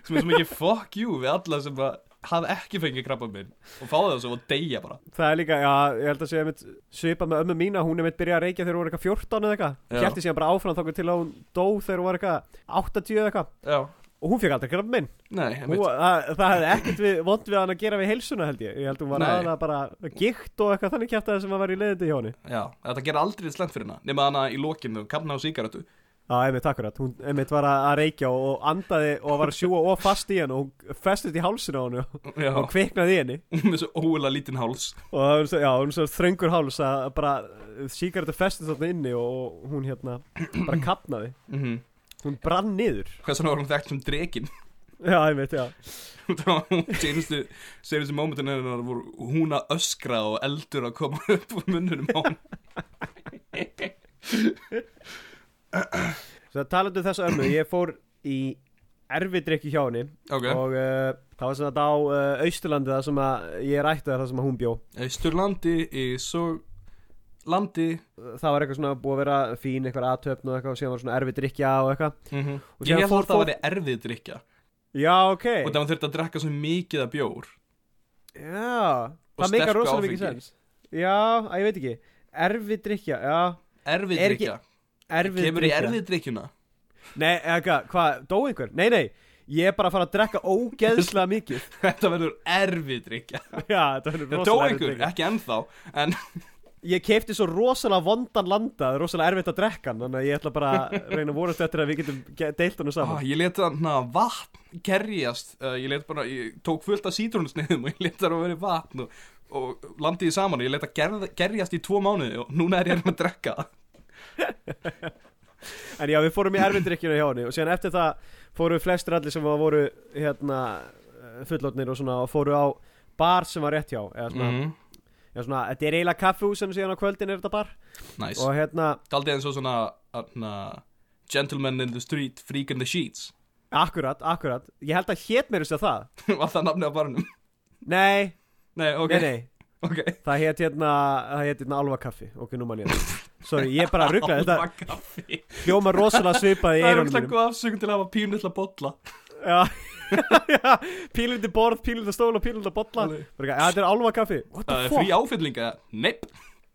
sem er svo mikið fuck you við alla sem að hafa ekki fengið krabba minn og fá það svo og deyja bara.
Það er líka, já, ég held að segja einmitt svipað með ömmu mína, hún er mitt byrjað að reykja þegar hún var eitthvað 14 eða eitthvað.
Já.
Hjælti síðan bara áfram þá til að hún dó þegar hún var eitthvað 80 eða eitthvað Og hún fekk aldrei krabba minn.
Nei,
Hún,
einmitt.
það, það hefði ekkert við, vond við hann að gera við heilsuna held ég. Ég held hún var
Nei.
aðalega bara gikt og eitthvað þannig kjæft sem var í leiðindi hjá henni
Já, þetta ger aldrei slemt fyrir hana nema hana í lokinu, kapna á sígarettu.
Já, einmitt, akkurat, hún einmitt var að, að reykja og, andaði og var að sjúa og fast í henni og hún festist í hálsinu á henni og, og kviknaði í henni.
Með svo ólega lítinn háls.
Og það var svo, já, hún svo þröngur háls að bara sígarettu festist hún hún brann niður.
Hvað svona var hún þekkt sem drekin
já, einmitt, já.
Það var hún senustu, senustu mómentin hennar voru hún að öskra og eldur að koma upp úr munnunum á hann
svo talandi um þessu ömmu, ég fór í erfidrykki hjá henni
Ok,
og uh, það var svona þetta á uh, Austurlandi það sem að ég rætti það sem að hún bjó.
Austurlandi í svo landi.
Það var eitthvað svona búið að vera fín eitthvað aðtöfn og eitthvað og síðan var svona erfidrykja og eitthvað.
Mm
Og
Ég held
fór
að það væri erfið drikja
Já, ok.
Og það þurfti að drekka svo mikið af bjór.
Já,
Og
það meikar rosalega mikið sens. Já, að ég veit ekki. Erfið drikja, já.
Erfið
Er
drikja,
Erfið
kemur í
drykkja.
erfið drikkjuna
Nei, eða hvað, dó einhver? Nei, nei, ég er bara að fara að drekka ógeðslega mikið.
Þetta verður erfið drikja
Já, þetta verður rosalega erfið
einhver,
Ég keipti svo rosalega vondan landa Það er rosalega erfitt að drekka hann Þannig að ég ætla bara að reyna að vonast eftir að við getum ge- deilt hann
ah,
saman
ég let það vatn gerjast uh, ég let bara, ég tók fullt af sítrónusniðum og ég let það að vera vatn og, og landið í saman og ég let það gerð, gerjast í tvo mánuði og núna er ég að drekka
En já, við fórum í erfindrykkjuna hjá henni Og síðan eftir það fóru flestir allir sem voru hérna fullotnir og svona og fóru á bar sem var rétt hjá eða svona,
mm.
Eða svona þetta er eiginlega kaffehús en síðan á kvöldin er þetta bar.
Nice.
og hérna,
Daldið eins og svona atna, Gentleman in the street, freak in the sheets.
Akkurat, akkurat. Ég held að hét mér þess að það.
Var það nafnið á barnum?
Nei,
Nei, ok,
nei, nei,
ok.
Það hét hérna hérna alva kaffi, ok, nú mann ég það. Sorry, ég er bara að ruggla þetta. Hljóma rosalega svipað í
Það er góð afsökun til að hafa pínu til að bolla
Já, já pílundi borð, pílundi stól og. Bara eitthvað, Já, þetta er alva kaffi What
Það er frí áfyllinga Neip,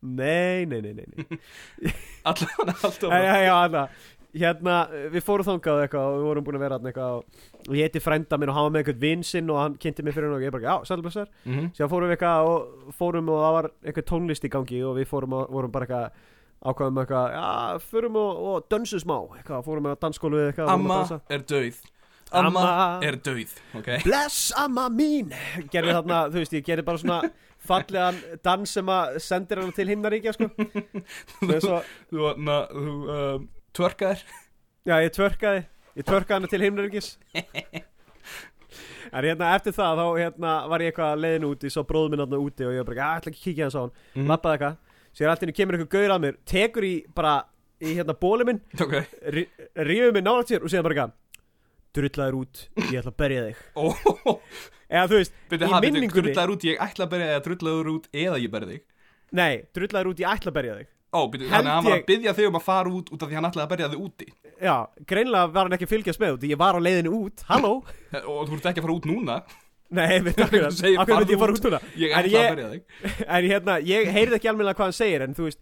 Nei, nei, nei, nei, nei.
allan allt
Já, já, já, Anna Hérna, við fórum þangað eitthvað og við vorum búin að vera þarna eitthvað og- ég heiti frænda minn og hann var með eitthvað vinn sinn og hann kynnti mig fyrir hann og ég bara, já, sælblessar
mm -hmm.
Síðan fórum við eitthvað og fórum og það var eitthvað tónlist í gangi og við fórum og vorum bara eitthvað ákvaðum eitthvað, já, fórum og, og dönsum smá, eitthvað, fórum með dansskólu við eitthvað
Amma er döið Amma,
Amma.
er döið Ok?
Bless amma mín. Gerði þarna, þú veist, ég gerði bara svona fallegan dans sem að sendir hann til himnaríkja, sko. Svo og,
Þú, na, þú um, tverkaðir
já, ég tvörkaði Ég tvörkaði hann til himnaríkis. En hérna, eftir það, þá hérna, var ég eitthvað leiðin út Ég sá bróðum minn þarna úti og ég var bara, ætla ekki að kíkja hans á hann.
Mhm.
Lappaði eitthvað. Sér alltaf henni kemur eitthvað gaur að mér Tekur í bara, í hérna bóli minn
Ok.
Rífið mig nálægt sér og síðan bara eitthvað Drullaður út, ég ætla að berja þig. Eða þú veist,
byrju,
í minningunni
drullaður út Ég ætla að byrja að drullaður út Eða ég berði þig.
Nei, drullaður út, ég ætla að berja þig.
Ó, þannig að hann var að byggja þig um að fara út Út af því hann ætlaði að berja þig úti.
Já, greinlega var hann ekki að fylgjast með út Ég var á leiðinu út, halló.
Og þú ert ekki að fara út núna?
Nei, við takkum það Akkur myndi ég fara út núna?
Ég ætla að berja þig.
En hérna, ég heyrði ekki alveg hvað hann segir En þú veist,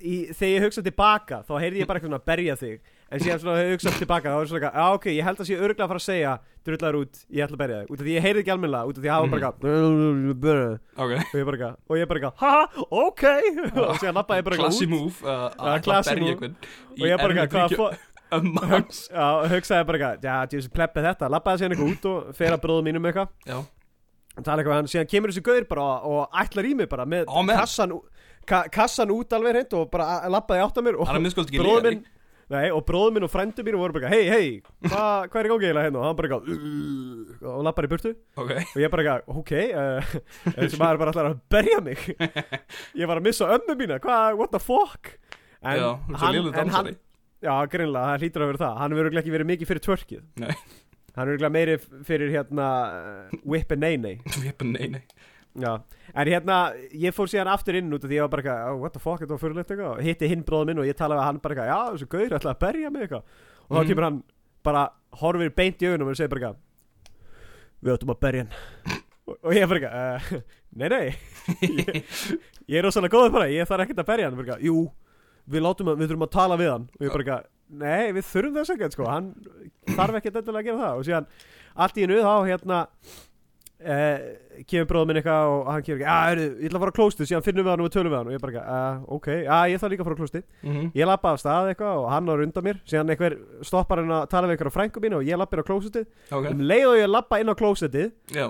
í, þegar ég hugsa tilbaka Þá heyrði ég bara eitthvað svona að berja þig. En síðan svona ég hugsa tilbaka Þá er svona eitthvað, ok, ég held að sé örgulega að fara að segja Drullar út, ég ætla að berja þig. Út af því ég heyrði ekki alveg Út af því að hafa bara eitthvað
Ok.
Og ég bara eitthvað, og ég bara eitthvað Haha, ok. Og síðan lappaði ég bara eitthvað
Klassi
út.
move uh,
classy move. Og ég bara eitthvað, hugsaði bara eitthvað, já, djúsi pleppið þetta. Lappaði síðan eitthvað út og fer að bróðum mínum eitthvað.
Já.
Tala eitthvað síðan kemur þessi gauður bara og, og ætlar í mig bara með kassan, ka, kassan út alveg hreint og bara lappaði átt að mér og
Hann er minnskóld ekki
bróður
líka
minn Nei, og bróður minn og frændur mín voru bara hei, hei, hva, hvað er í gangi eiginlega hérna? Og hann bara "Uh", og lappar í burtu.
Ok.
Og ég bara ok uh, þessi maður bara ætlar að berja mig. Ég var að missa ömmu mína, hvað, what the fuck? En
Já, er lélugur
en
dansari.
já, greinlega, það hlýtur að vera það. Hann örugglega ekki verið mikið fyrir tvörkið
Nei.
hann örugglega meiri fyrir hérna uh, whip and nay
Vipa, nei, nei
Já, en hérna, ég fór síðan aftur inn út af því ég var bara eitthvað, oh, what the fuck, þetta var fyrirlegt eitthvað. Og hitti hinn bróður minn og ég talaði við hann bara eitthvað, já, þessu gaur ætlaði að berja mig eitthvað. Og þá
Mhm.
kemur hann bara, horfir beint í augunum og segir bara eitthvað við ættum að berja hann. Og, og ég bara eitthvað, uh, nei, nei. Ég, ég er rosalega góður bara, ég þarf ekkert að berja hann. Bara eitthvað, jú, við látum að, við þurfum að tala við hann. Og ég bara eitthvað, nei, við þurfum þess ekkert sko, hann þarf ekkert endilega að gera það. Og síðan allt í einu þá hérna Uh, kemur bróður minn eitthvað og hann kemur ekki að, heyrðu, ég ætla að fara á klóstið síðan finnum við hann og tölum við hann. Og ég bara ekki, uh, ok, að ég þarf líka að fara á klóstið
Mhm.
ég lappa af stað eitthvað og hann á undan mér síðan einhver stoppar hann að tala við einhver á frængu mín og ég lappir á klóstið
Ok.
Um leið og ég lappa inn á klóstið
Já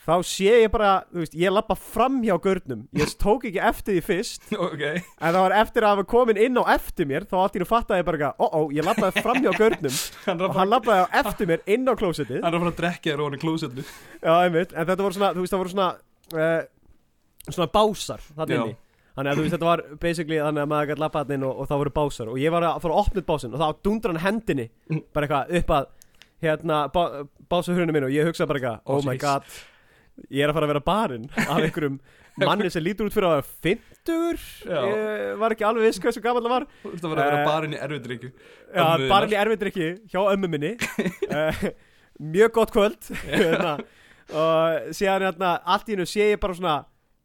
þá sé ég bara, þú veist, ég lappa fram hjá gurnum ég tók ekki eftir því fyrst.
Ok.
En það var eftir að hafa komin inn á eftir mér þá allt í nú fattaði ég bara ó ó, ég lappaði fram hjá gurnum
Hann
og hann lappaði á eftir mér inn á klóstið
Hann að fara að drekja þér ofan í klósetlu
Já, einmitt, en þetta voru svona, þú veist, það voru svona uh, svona básar þannig inni. Þannig að þú veist, þetta var basically þannig að maður gæti lappa hann inn og, og það voru básar. Og ég var að fara að opna básin og þá dundra hann hendinni bara eitthvað upp að hérna, bá, básahurinu minn og ég hugsa bara eitthvað, oh,
Oh,
my god ég er að fara að vera barinn af einhverjum manni sem lítur út fyrir að vera 50
Já.
ég var ekki alveg viss hversu gammal það var.
Þú ert að vera að vera
Eh,
barinn í erfiðdrykju
Já, barinn í erfiðdrykki hjá ömmu minni. Uh, mjög gott kvöld. Hérna, og síðan hérna, allt í hennu sé ég bara svona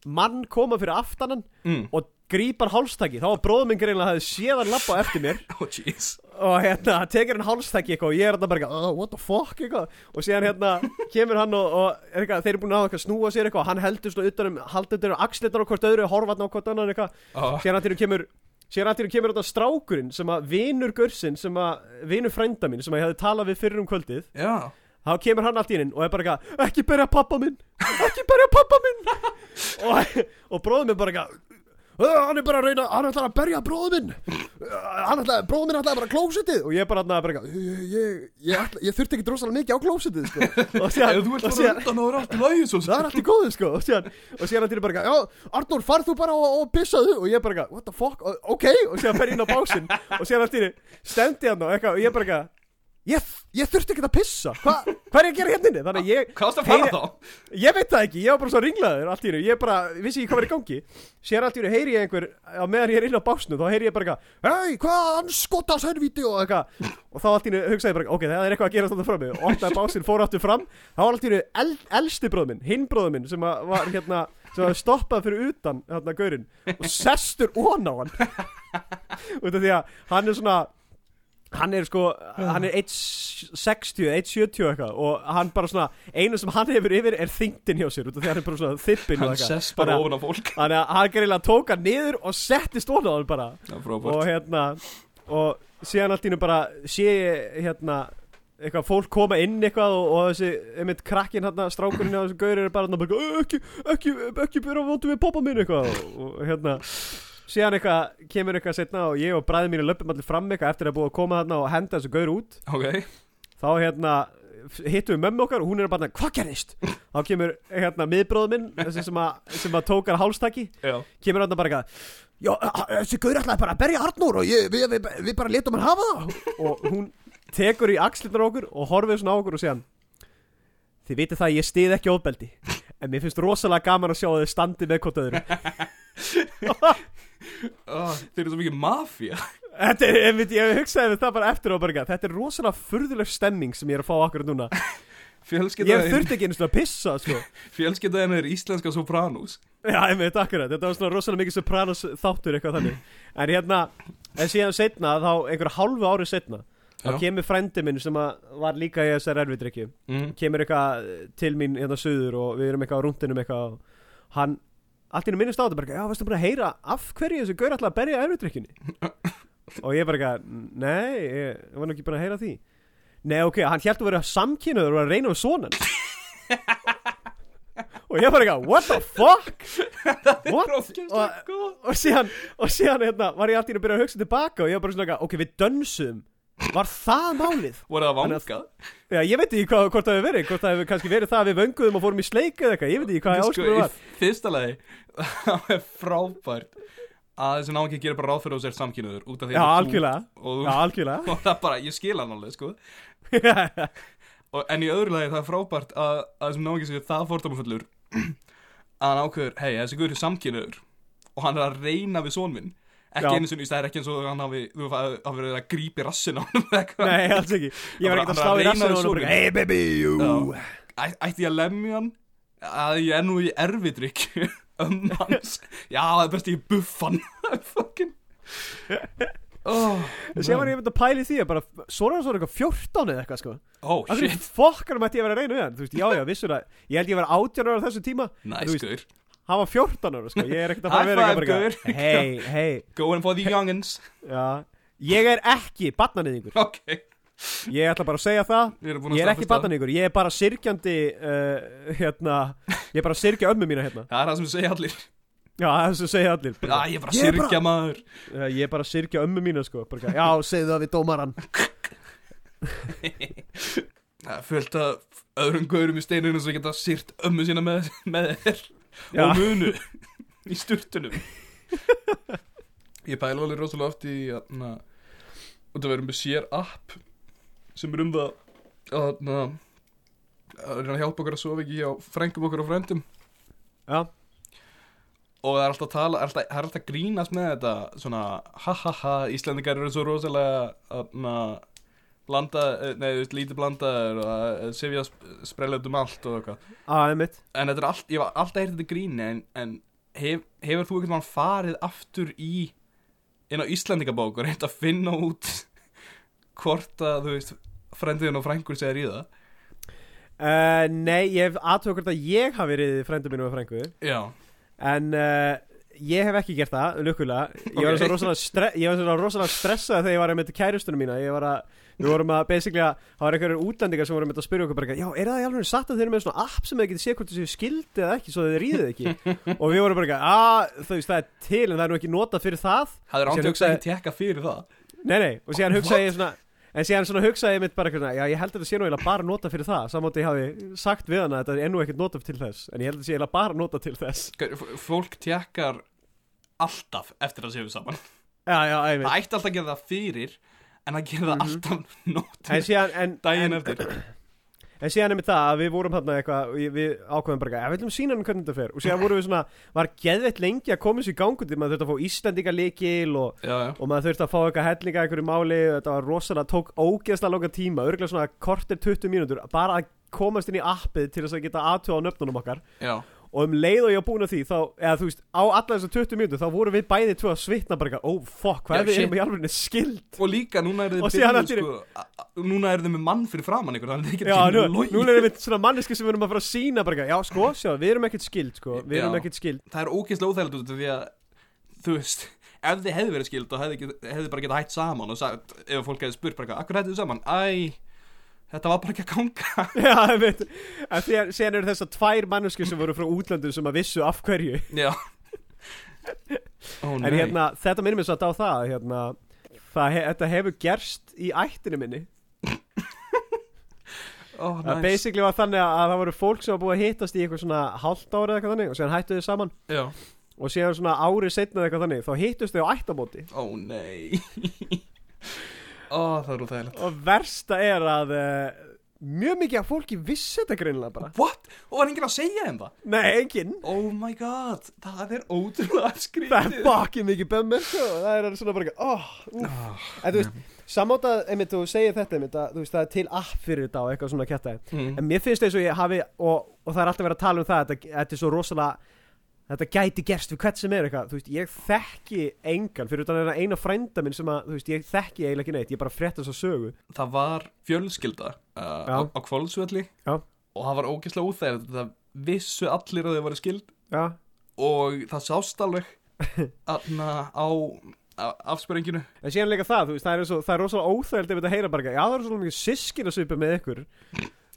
mann koma fyrir aftanan
mm.
og grípar hálstaki. Þá var bróðum minn greinlega að það séð hann lappa eftir mér.
Oh jeez.
Og hérna tekur hann hálstaki eitthvað og ég er hérna bara eitthvað, oh, what the fuck? eitthvað. Og síðan hérna kemur hann og, og er eitthvað, þeir eru búin að hafa eitthvað að snúa sér eitthvað. Og hann heldur svona utanum, haldur utanum axlirnar á hvort öðru, horfa hann á hvort annan eitthvað.
Oh.
síðan allir kemur síðan allir kemur þetta strákurinn sem að vinur Gursinn sem að vinur frænda minn sem að ég hefði talað við fyrir um þá kemur hann allt í inn og er bara eitthvað ekki berja pappa minn, ekki berja pappa minn. Og, og bróðum minn bara eitthvað "Ö, hann er bara að reyna, hann ætlar að berja bróðum minn. Ö, hann ætlar, bróðum minn ætlar bara klósitið og ég bara, bara eitthvað ég, ég, ég, ætla, ég þurfti ekki drosalega mikið á klósitið sko. og
Ef þú fara
síðan
undan og er allt í lagi svo
það er allt í góðu sko. Og og síðan allir bara já, Arnór farð þú bara og, og pissaðu og ég bara what the fuck, ok og síðan fer ég inn á básinn. Og síðan allir stendi hann og ég bara ég, ég þurfti ekki að pissa. Hva, hvað er ég að gera hérna inni? Þannig að ég,
Hvað varst að fara
Heyri-
þá?
ég veit það ekki, ég var bara svo ringlaður allt í hennu, ég bara, vissi ekki hvað var í gangi. Sér allt í hennu heyri ég einhver á meðan ég er inn á básnu, þá heyri ég bara eitthvað hei, hvað, hann skotast helvíti? Og eitthvað. Og þá allt í hennu hugsaði ég bara, ok, það er eitthvað að gera þetta frá mig og opnaði básinn, fór aftur fram. Þá var allt í hennu el, elsti bróð minn, hinn bróð minn sem var hérna, sem var stoppað fyrir utan hérna gaurinn og sestur ón á hann. Út af því að hann er svona hann er sko, hann er 1.60, 1.70 eitthvað og hann bara svona, einu sem hann hefur yfir er þingdin hjá sér út af því hann er bara svona þippin
Hann sess bara ofan á fólk.
Þannig að hann gerilega tók hann niður og setti stóna á hann bara.
Já,
og hérna og síðan allt í hennu bara sé hérna eitthvað fólk koma inn eitthvað og, og þessi, einmitt krakkin hérna strákurinn á þessu gauri er bara hérna bara, "Ö, ekki, ekki, ekki byrja að vondu við poppa minn eitthvað. Og, og hérna síðan eitthvað, kemur eitthvað setna og ég og bræði mínu löpum allir fram eitthvað eftir að búið að koma þarna og henda þessu gaur út.
Ok.
Þá hérna hittum við mömmu okkar og hún er bara hvað gerðist? þá kemur hérna miðbróður minn þessi sem að, sem að tókar hálstaki
Já.
kemur hann bara eitthvað já, þessi gaur ætlaði bara að berja Arnór og ég, við, við, við bara letum hann hafa það. Og hún tekur í axlirnar á okkur og horfið svona á okkur og segja þið vitið það að ég stið ekki ofbeldi en mér finnst rosalega gaman að sjá að þið standi með hvort öðru
Þeir eru svo mikið mafía.
Þetta er, ég, ég hugsaði það bara eftir og bara eitthvað, þetta er rosalega furðuleg stemming sem ég er að fá akkur núna. Ég þurfti ekki einu svona að pissa sko.
Fjölskyldaðin er íslenska sopranos.
Já, ég veit akkurat, þetta var svona rosalega mikið Sopranos þáttur eitthvað þannig. En hérna, en síðan setna, þá einhver hálfu ári setna Þá kemur frændi minn sem var líka í þessar erfidrykju
mm.
Kemur eitthvað til mín hérna suður og við erum eitthvað á rúndinum eitthvað og Hann, allt í hennu minnist á þetta bara Já, veistu búin að heyra af hverju þessu gaur ætla að berja erfidrykkjunni Og ég bara nei, ég, var nú ekki búin að heyra því. Nei, ok, hann held að vera samkynnaður og var að reyna við sonan. Og ég bara what the fuck? What? og, og síðan, og síðan hérna, var ég alltaf að byrja að hugsa tilbaka og ég var bara svona ok, við dönsum Var það málið?
Voru það vangað?
Já, ég veit ekki hvað, hvort það hefur verið. Hvort það hefur kannski verið það að við vönguðum og fórum í sleik eða eitthvað. Ég veit ekki hvað
Sko,
áskurður var
í fyrsta lagi Það er frábært Að þessi náðan gerir bara ráð fyrir að þú sér samkynniður Út af því
Já,
að þú-
algjörlega.
Og,
Já, algjörlega.
Og það bara, ég skil hann alveg, sko. Og, En í öðru lagi það er frábært að, að þessum náðan gerir það fordómafullur Að hann ákveður, hei, þessi guður er samkynniður Og hann er að reyna við son minn Ekki einu sinni, það er ekki eins og hann hafi Þú hafi verið að grípi rassin á hann.
Nei, alls ekki. Ég var ekkert að slá
að
í
við
og hann. Hey baby,
Ætti ég að lemja hann? Að ég er nú í erfidrykk um hans. Já, það er best ég buffan Fucking oh,
Sér var ég myndi að pæli því að bara Svona svona eitthvað 14 eða eitthvað sko.
Oh shit,
fokkarum ætti ég að vera að reyna við hann? Þú veist, já, já, vissur að Ég held ég var 18 ára á þessu tíma. Þú
nice
Hann var 14 ára, sko. Ég er ekkert að fara að vera eitthvað bara Hey, hey.
Going for the youngins.
Já. Ég er ekki barnanýðingur
Ok,
Ég ætla bara að segja það.
Búin að
Ég er ekki
staðfesta.
barnanýðingur Ég er bara syrgjandi uh, Hérna Ég er bara að syrgja ömmu mína hérna.
Það er það sem segja allir.
Já, það sem segja allir.
Já, ég er bara að
Ég er
syrkja maður.
Ég er bara að syrgja ömmu mína sko. Bara, Já, segðu það við dómaran
Það er fullt af öðrum gaurum í steinunum sem geta syrt ömmu sína með, með þér
Já.
og munu í sturtunum. Ég pæla alveg rosalega oft í að og það verður með sér app sem er um það að na, að reyna að hjálpa okkur að sofa ekki hjá frængum okkur og frændum.
Já,
og það er alltaf tala, er alltaf, er alltaf grínast með þetta svona ha ha ha, Íslandingar eru svo rosalega að na, blanda, eh, nei, þú veist, lítið blandaður og sifja út um allt og eitthvað.
Á, einmitt.
En þetta er allt, ég var alltaf heyrt þetta gríni en, en hef, hefur þú einhvern veginn farið aftur í inn á Íslandingabók og reynd að finna út hvort að, þú veist, frendiðin og frængur segir í það?
Uh, Nei, ég hef aðtöku hvort að ég hafi verið frændu mínu og frængu.
Já,
En uh, ég hef ekki gert það, lukkulega. Ég var
Ok.
svo rosalega, stre ég var svo rosalega stressað þegar ég var með kærustunum mína. Ég var að, við vorum að basically að Það var einhverjum útlendingar sem voru með að spyrja okkur bara Já, er það í alveg satt að þeir eru með svona app sem þið getið séð hvort þið séu skildi eða ekki Svo þið ríðið ekki? Og við vorum bara, að þú veist það er til En það er nú ekki notað fyrir það.
Hafði
Síðan
rántjóks
hugsaði-
ekki tekka fyrir það?
Nei, nei, og síðan hugsaði ég svona En síðan svona hugsaði ég mitt bara eitthvað, Já, ég held að þetta sé nú eiginlega bara nota fyrir það. Samátti ég hafi sagt við hana að þetta er ennú ekkert nota til þess En ég held að þetta sé eiginlega bara nota til þess.
Fólk tekkar alltaf eftir að séu saman.
Já, já, einmitt.
Það ætti alltaf að gera það fyrir en að gera það
Mhm.
alltaf
En
nótið
síðan, en,
daginn
en,
eftir.
En síðan er með það að við vorum hérna eitthvað ég- Við ákveðum bara, við viljum sína hvernig þetta fer. Og síðan vorum við svona, var geðveitt lengi að koma sér í gangundi Maður þurfti að fá Íslendinga líkil og,
Já, já,
og maður þurfti að fá eitthvað hellinga einhverju máli Þetta var rosalega, tók ógeðslega langa tíma Örgulega svona kortir 20 mínútur Bara að komast inn í appið til þess að geta aðtöða á nöfnunum okkar.
Já
og um leið og ég var búin að því þá, eða þú veist, á alla þessar 20 mínútur þá vorum við bæði tvö að svitna bara eitthvað, ó, fuck, hvað er erum í alveg skild
Og líka, núna er þið byrjuð, sko, núna er þið með mann fyrir framann ykkur, þannig að þið
Já,
getur
nú,
ekki logið.
nú erum við svona manneski sem við erum að fara að sína bara eitthvað, já, sko, sjá, við erum ekkert skild, sko við erum ekkert skild,
Það er ógeðslega óþægilegt út af því að, þú veist, ef þið hefði verið skild og hefði, hefði bara getað hætt saman og sagt, ef fólk hefði spurt bara, akkur hættu þið saman? Æ, þetta var bara ekki að ganga.
já, ég veit en síðan, síðan eru þessar tvær manneski sem voru frá útlöndum sem að vissu af hverju
Já. Ó,
en hérna, þetta minnum við satt á það að, hérna, það, he, þetta hefur gerst í ættinu minni
Ó,
Það
næs.
basically var þannig að það voru fólk sem var búið að hittast í eitthvað svona hálft ára eða eitthvað þannig og síðan hættu þau saman
Já.
og síðan svona árið setna eða eitthvað þannig þá hittust þau á ættamóti
Ó, nei. Ó, það er óþægilegt.
og versta er að uh, mjög mikið af fólki vissi þetta greinilega bara
What? Og var enginn að segja þeim það?
Nei, enginn
Oh my god, það er ótrúlega skrítið.
Það er bakið mikið bömmir. Það er svona bara oh,
Ah,
En þú veist, samátað, einmitt, þú segir þetta einmitt, að, veist, það er til app fyrir þetta og eitthvað svona kjættaði
mm.
En mér finnst eins og ég hafi og, og það er alltaf verið að tala um það Þetta, þetta er svo rosalega Þetta gæti gerst við hvert sem er eitthvað Þú veist, ég þekki engan Fyrir utan að eina frænda minn sem að, þú veist, ég þekki eiginlega ekki neitt Ég bara frétta þess að sögu
Það var fjölskylda uh, á, á kvólsvelli
Já.
og það var ógeðslega úþægilegt. Það vissu allir að þau voru skild
Já,
og það sást alveg aðna á, afspyrringinu.
en síðan líka það, þú veist, það er, svo, það er rosalega óþægild ef þetta heyra bara Já, það er rosalega mikið sískin að svipa með ykkur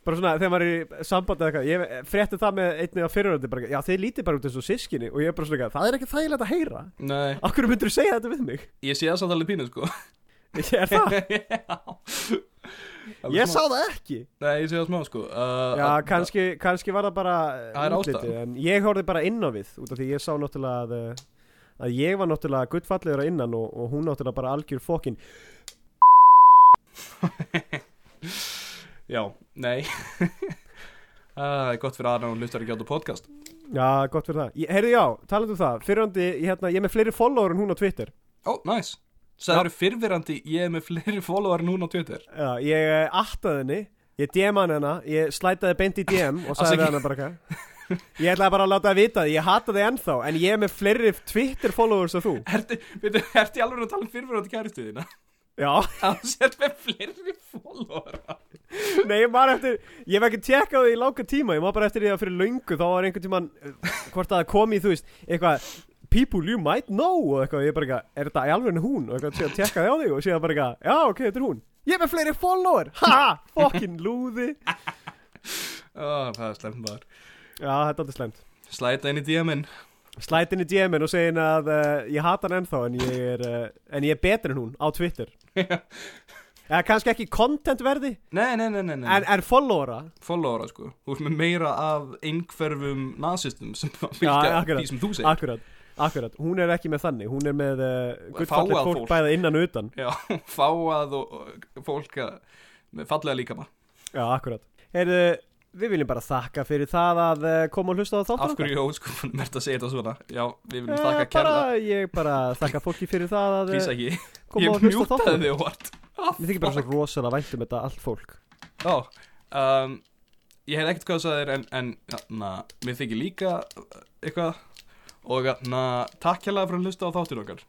Bara svona, þegar maður er í sambandi eða eitthvað Ég frétti það með einni af fyriröndi bara, Já, þeir lítið bara út eins og sískinni Og ég er bara svona, það er ekki þægilegt að heyra
Nei,
Akkur myndir þú segja þetta við mig?
ég sé það samt alveg pínu sko.
Ég er það, ég sá það ekki
Nei, ég sé það smá sko. Uh,
Já,
að-
kannski, kannski var það bara
Það er
útlitið,
ástæðan.
En ég horfði bara inn á við Út af því ég sá náttúrulega að, eh, að ég var náttúrulega guttfallegur að innan og, og hún náttúrulega bara algjör fókin
Já, nei. Það er gott fyrir aðra og hlustar ekki á þetta podcast.
Já, gott fyrir það ég, Heyrðu já, talandi um það Fyrrandi, ég, hérna, ég er með fleiri follower en hún á Twitter
Ó, oh, næs. Það eru fyrfirandi, ég er með fleiri follower núna á Twitter.
Já, ég uh, attaði henni Ég DM-aði henni, ég slætaði beint í DM og sagði henni bara eitthvað Ég ætlaði bara að láta það vita ég hata þig ennþá En ég er með fleiri Twitter followers en þú
Ertu, ertu í alveg að tala um fyrfirandi kæristuðina?
Já,
Það sér með fleiri follower.
nei, ég var eftir Ég hef ekki tjekkað því í langa tíma Ég var bara eftir því að fyrir löngu Þá var einhvern tíman uh, Hvort að það kom í, þú veist, eitthvað People you might know og eitthvað, ég bara eitthvað, er þetta í alveg hún og eitthvað, síðan tjekkaði á þig og síðan bara eitthvað, já ok, þetta er hún ég er með fleiri follower, ha, fucking lúði
Ó, það er slemt maður.
já, þetta er aldrei slemt
Slæta inn í DM-in.
Slæt inn í DM-in og segin að uh, ég hata hann ennþá en ég er, uh, en ég er betur en hún á Twitter eða kannski ekki content verði
Nei, nei, nei, nei, nei.
en, en followera
Followera, sko. Þú ert með meira af einhverfum nazistum sem fylgja
akkurat.
því sem þú segir.
akkurat, akkurat, hún er ekki með þannig hún er með uh, guttfallet
Fágað
fólk,
fólk.
bæða innan og utan
Já, fáað og, og fólk með fallega líkama.
já, akkurat Heyrðu, við viljum bara þakka fyrir það að uh, koma og hlusta á þáttur
Af hverju, jó, sko, mert að segja þetta svona. Já, við viljum
Eh,
þakka
bara,
kærða.
ég bara þakka fólki fyrir það að
ekki.
koma
Ég
og hlusta á
mjútaði
þáttur
þig óvart.
Mér þykir bara svo rosalega vænt um þetta allt fólk
Ó, um, ég hef ekkert hvað að sagði þér en, en na, mér þykir líka eitthvað og na, takk hérlega fyrir að hlusta á þáttir okkar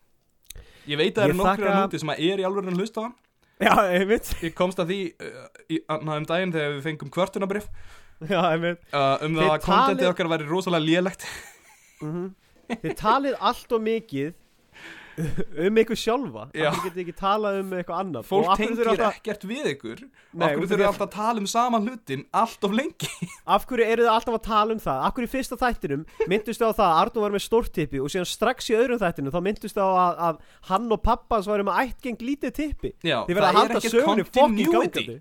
Ég veit að það
Ég
eru nokkru að núti sem að er í alveg að hlusta á hann
Já, einmitt.
Ég komst að því uh, í, na, um daginn þegar við fengum kvörtunabrif
Já, einmitt.
Uh, um
Þið
það að kontentið
talið-
okkar væri rosalega lélegt.
Mm Þið talið allt og mikið um ykkur sjálfa
Já.
Það getið ekki talað um eitthvað annað?
Fólk
Og
tengir
alltaf,
ekkert við ykkur.
Nei,
Af hverju
því að-
alltaf að tala um sama hlutin allt of lengi?
Af hverju eru þið alltaf að tala um það? Af hverju fyrsta þættinum myndust þið á það að Arnó var með stórtippi og síðan strax í öðrum þættinum þá myndust þið á að, að hann og pappans varum með ættgeng lítið tippi? Þið verða að halda sögunni fokkin gangandi.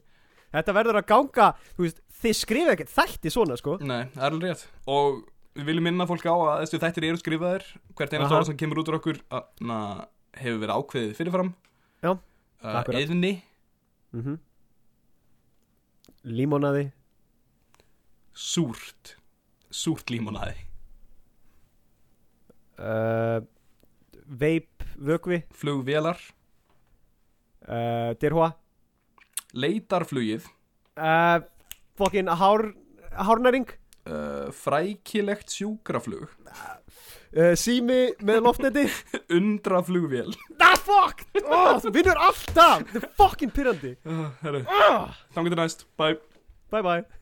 Þetta verður að ganga, veist, þið skrifa ekkert þætti svona sko.
Nei, við viljum minna fólk á að þessu þættir eru skrifaðir. Hvert eina
Aha.
stóra sem kemur út úr okkur na, hefur verið ákveðið fyrirfram.
Já,
uh,
akkurat.
Eðni,
mm Límonaði.
Súrt. Súrt límonaði.
Uh, Veip, vökvi.
Flugvélar,
uh, Dirhua.
Leitarflugið.
Uh, Fokkin hár, hárnæring
uh, Frækilegt sjúkraflug.
Uh, Sími með loftneti
Undraflugvél.
Ah, fuck! Oh, þú vinnur alltaf. Þetta er fokkin pyrrandi
uh, Herru, þannig til næst, bye.
Bye bye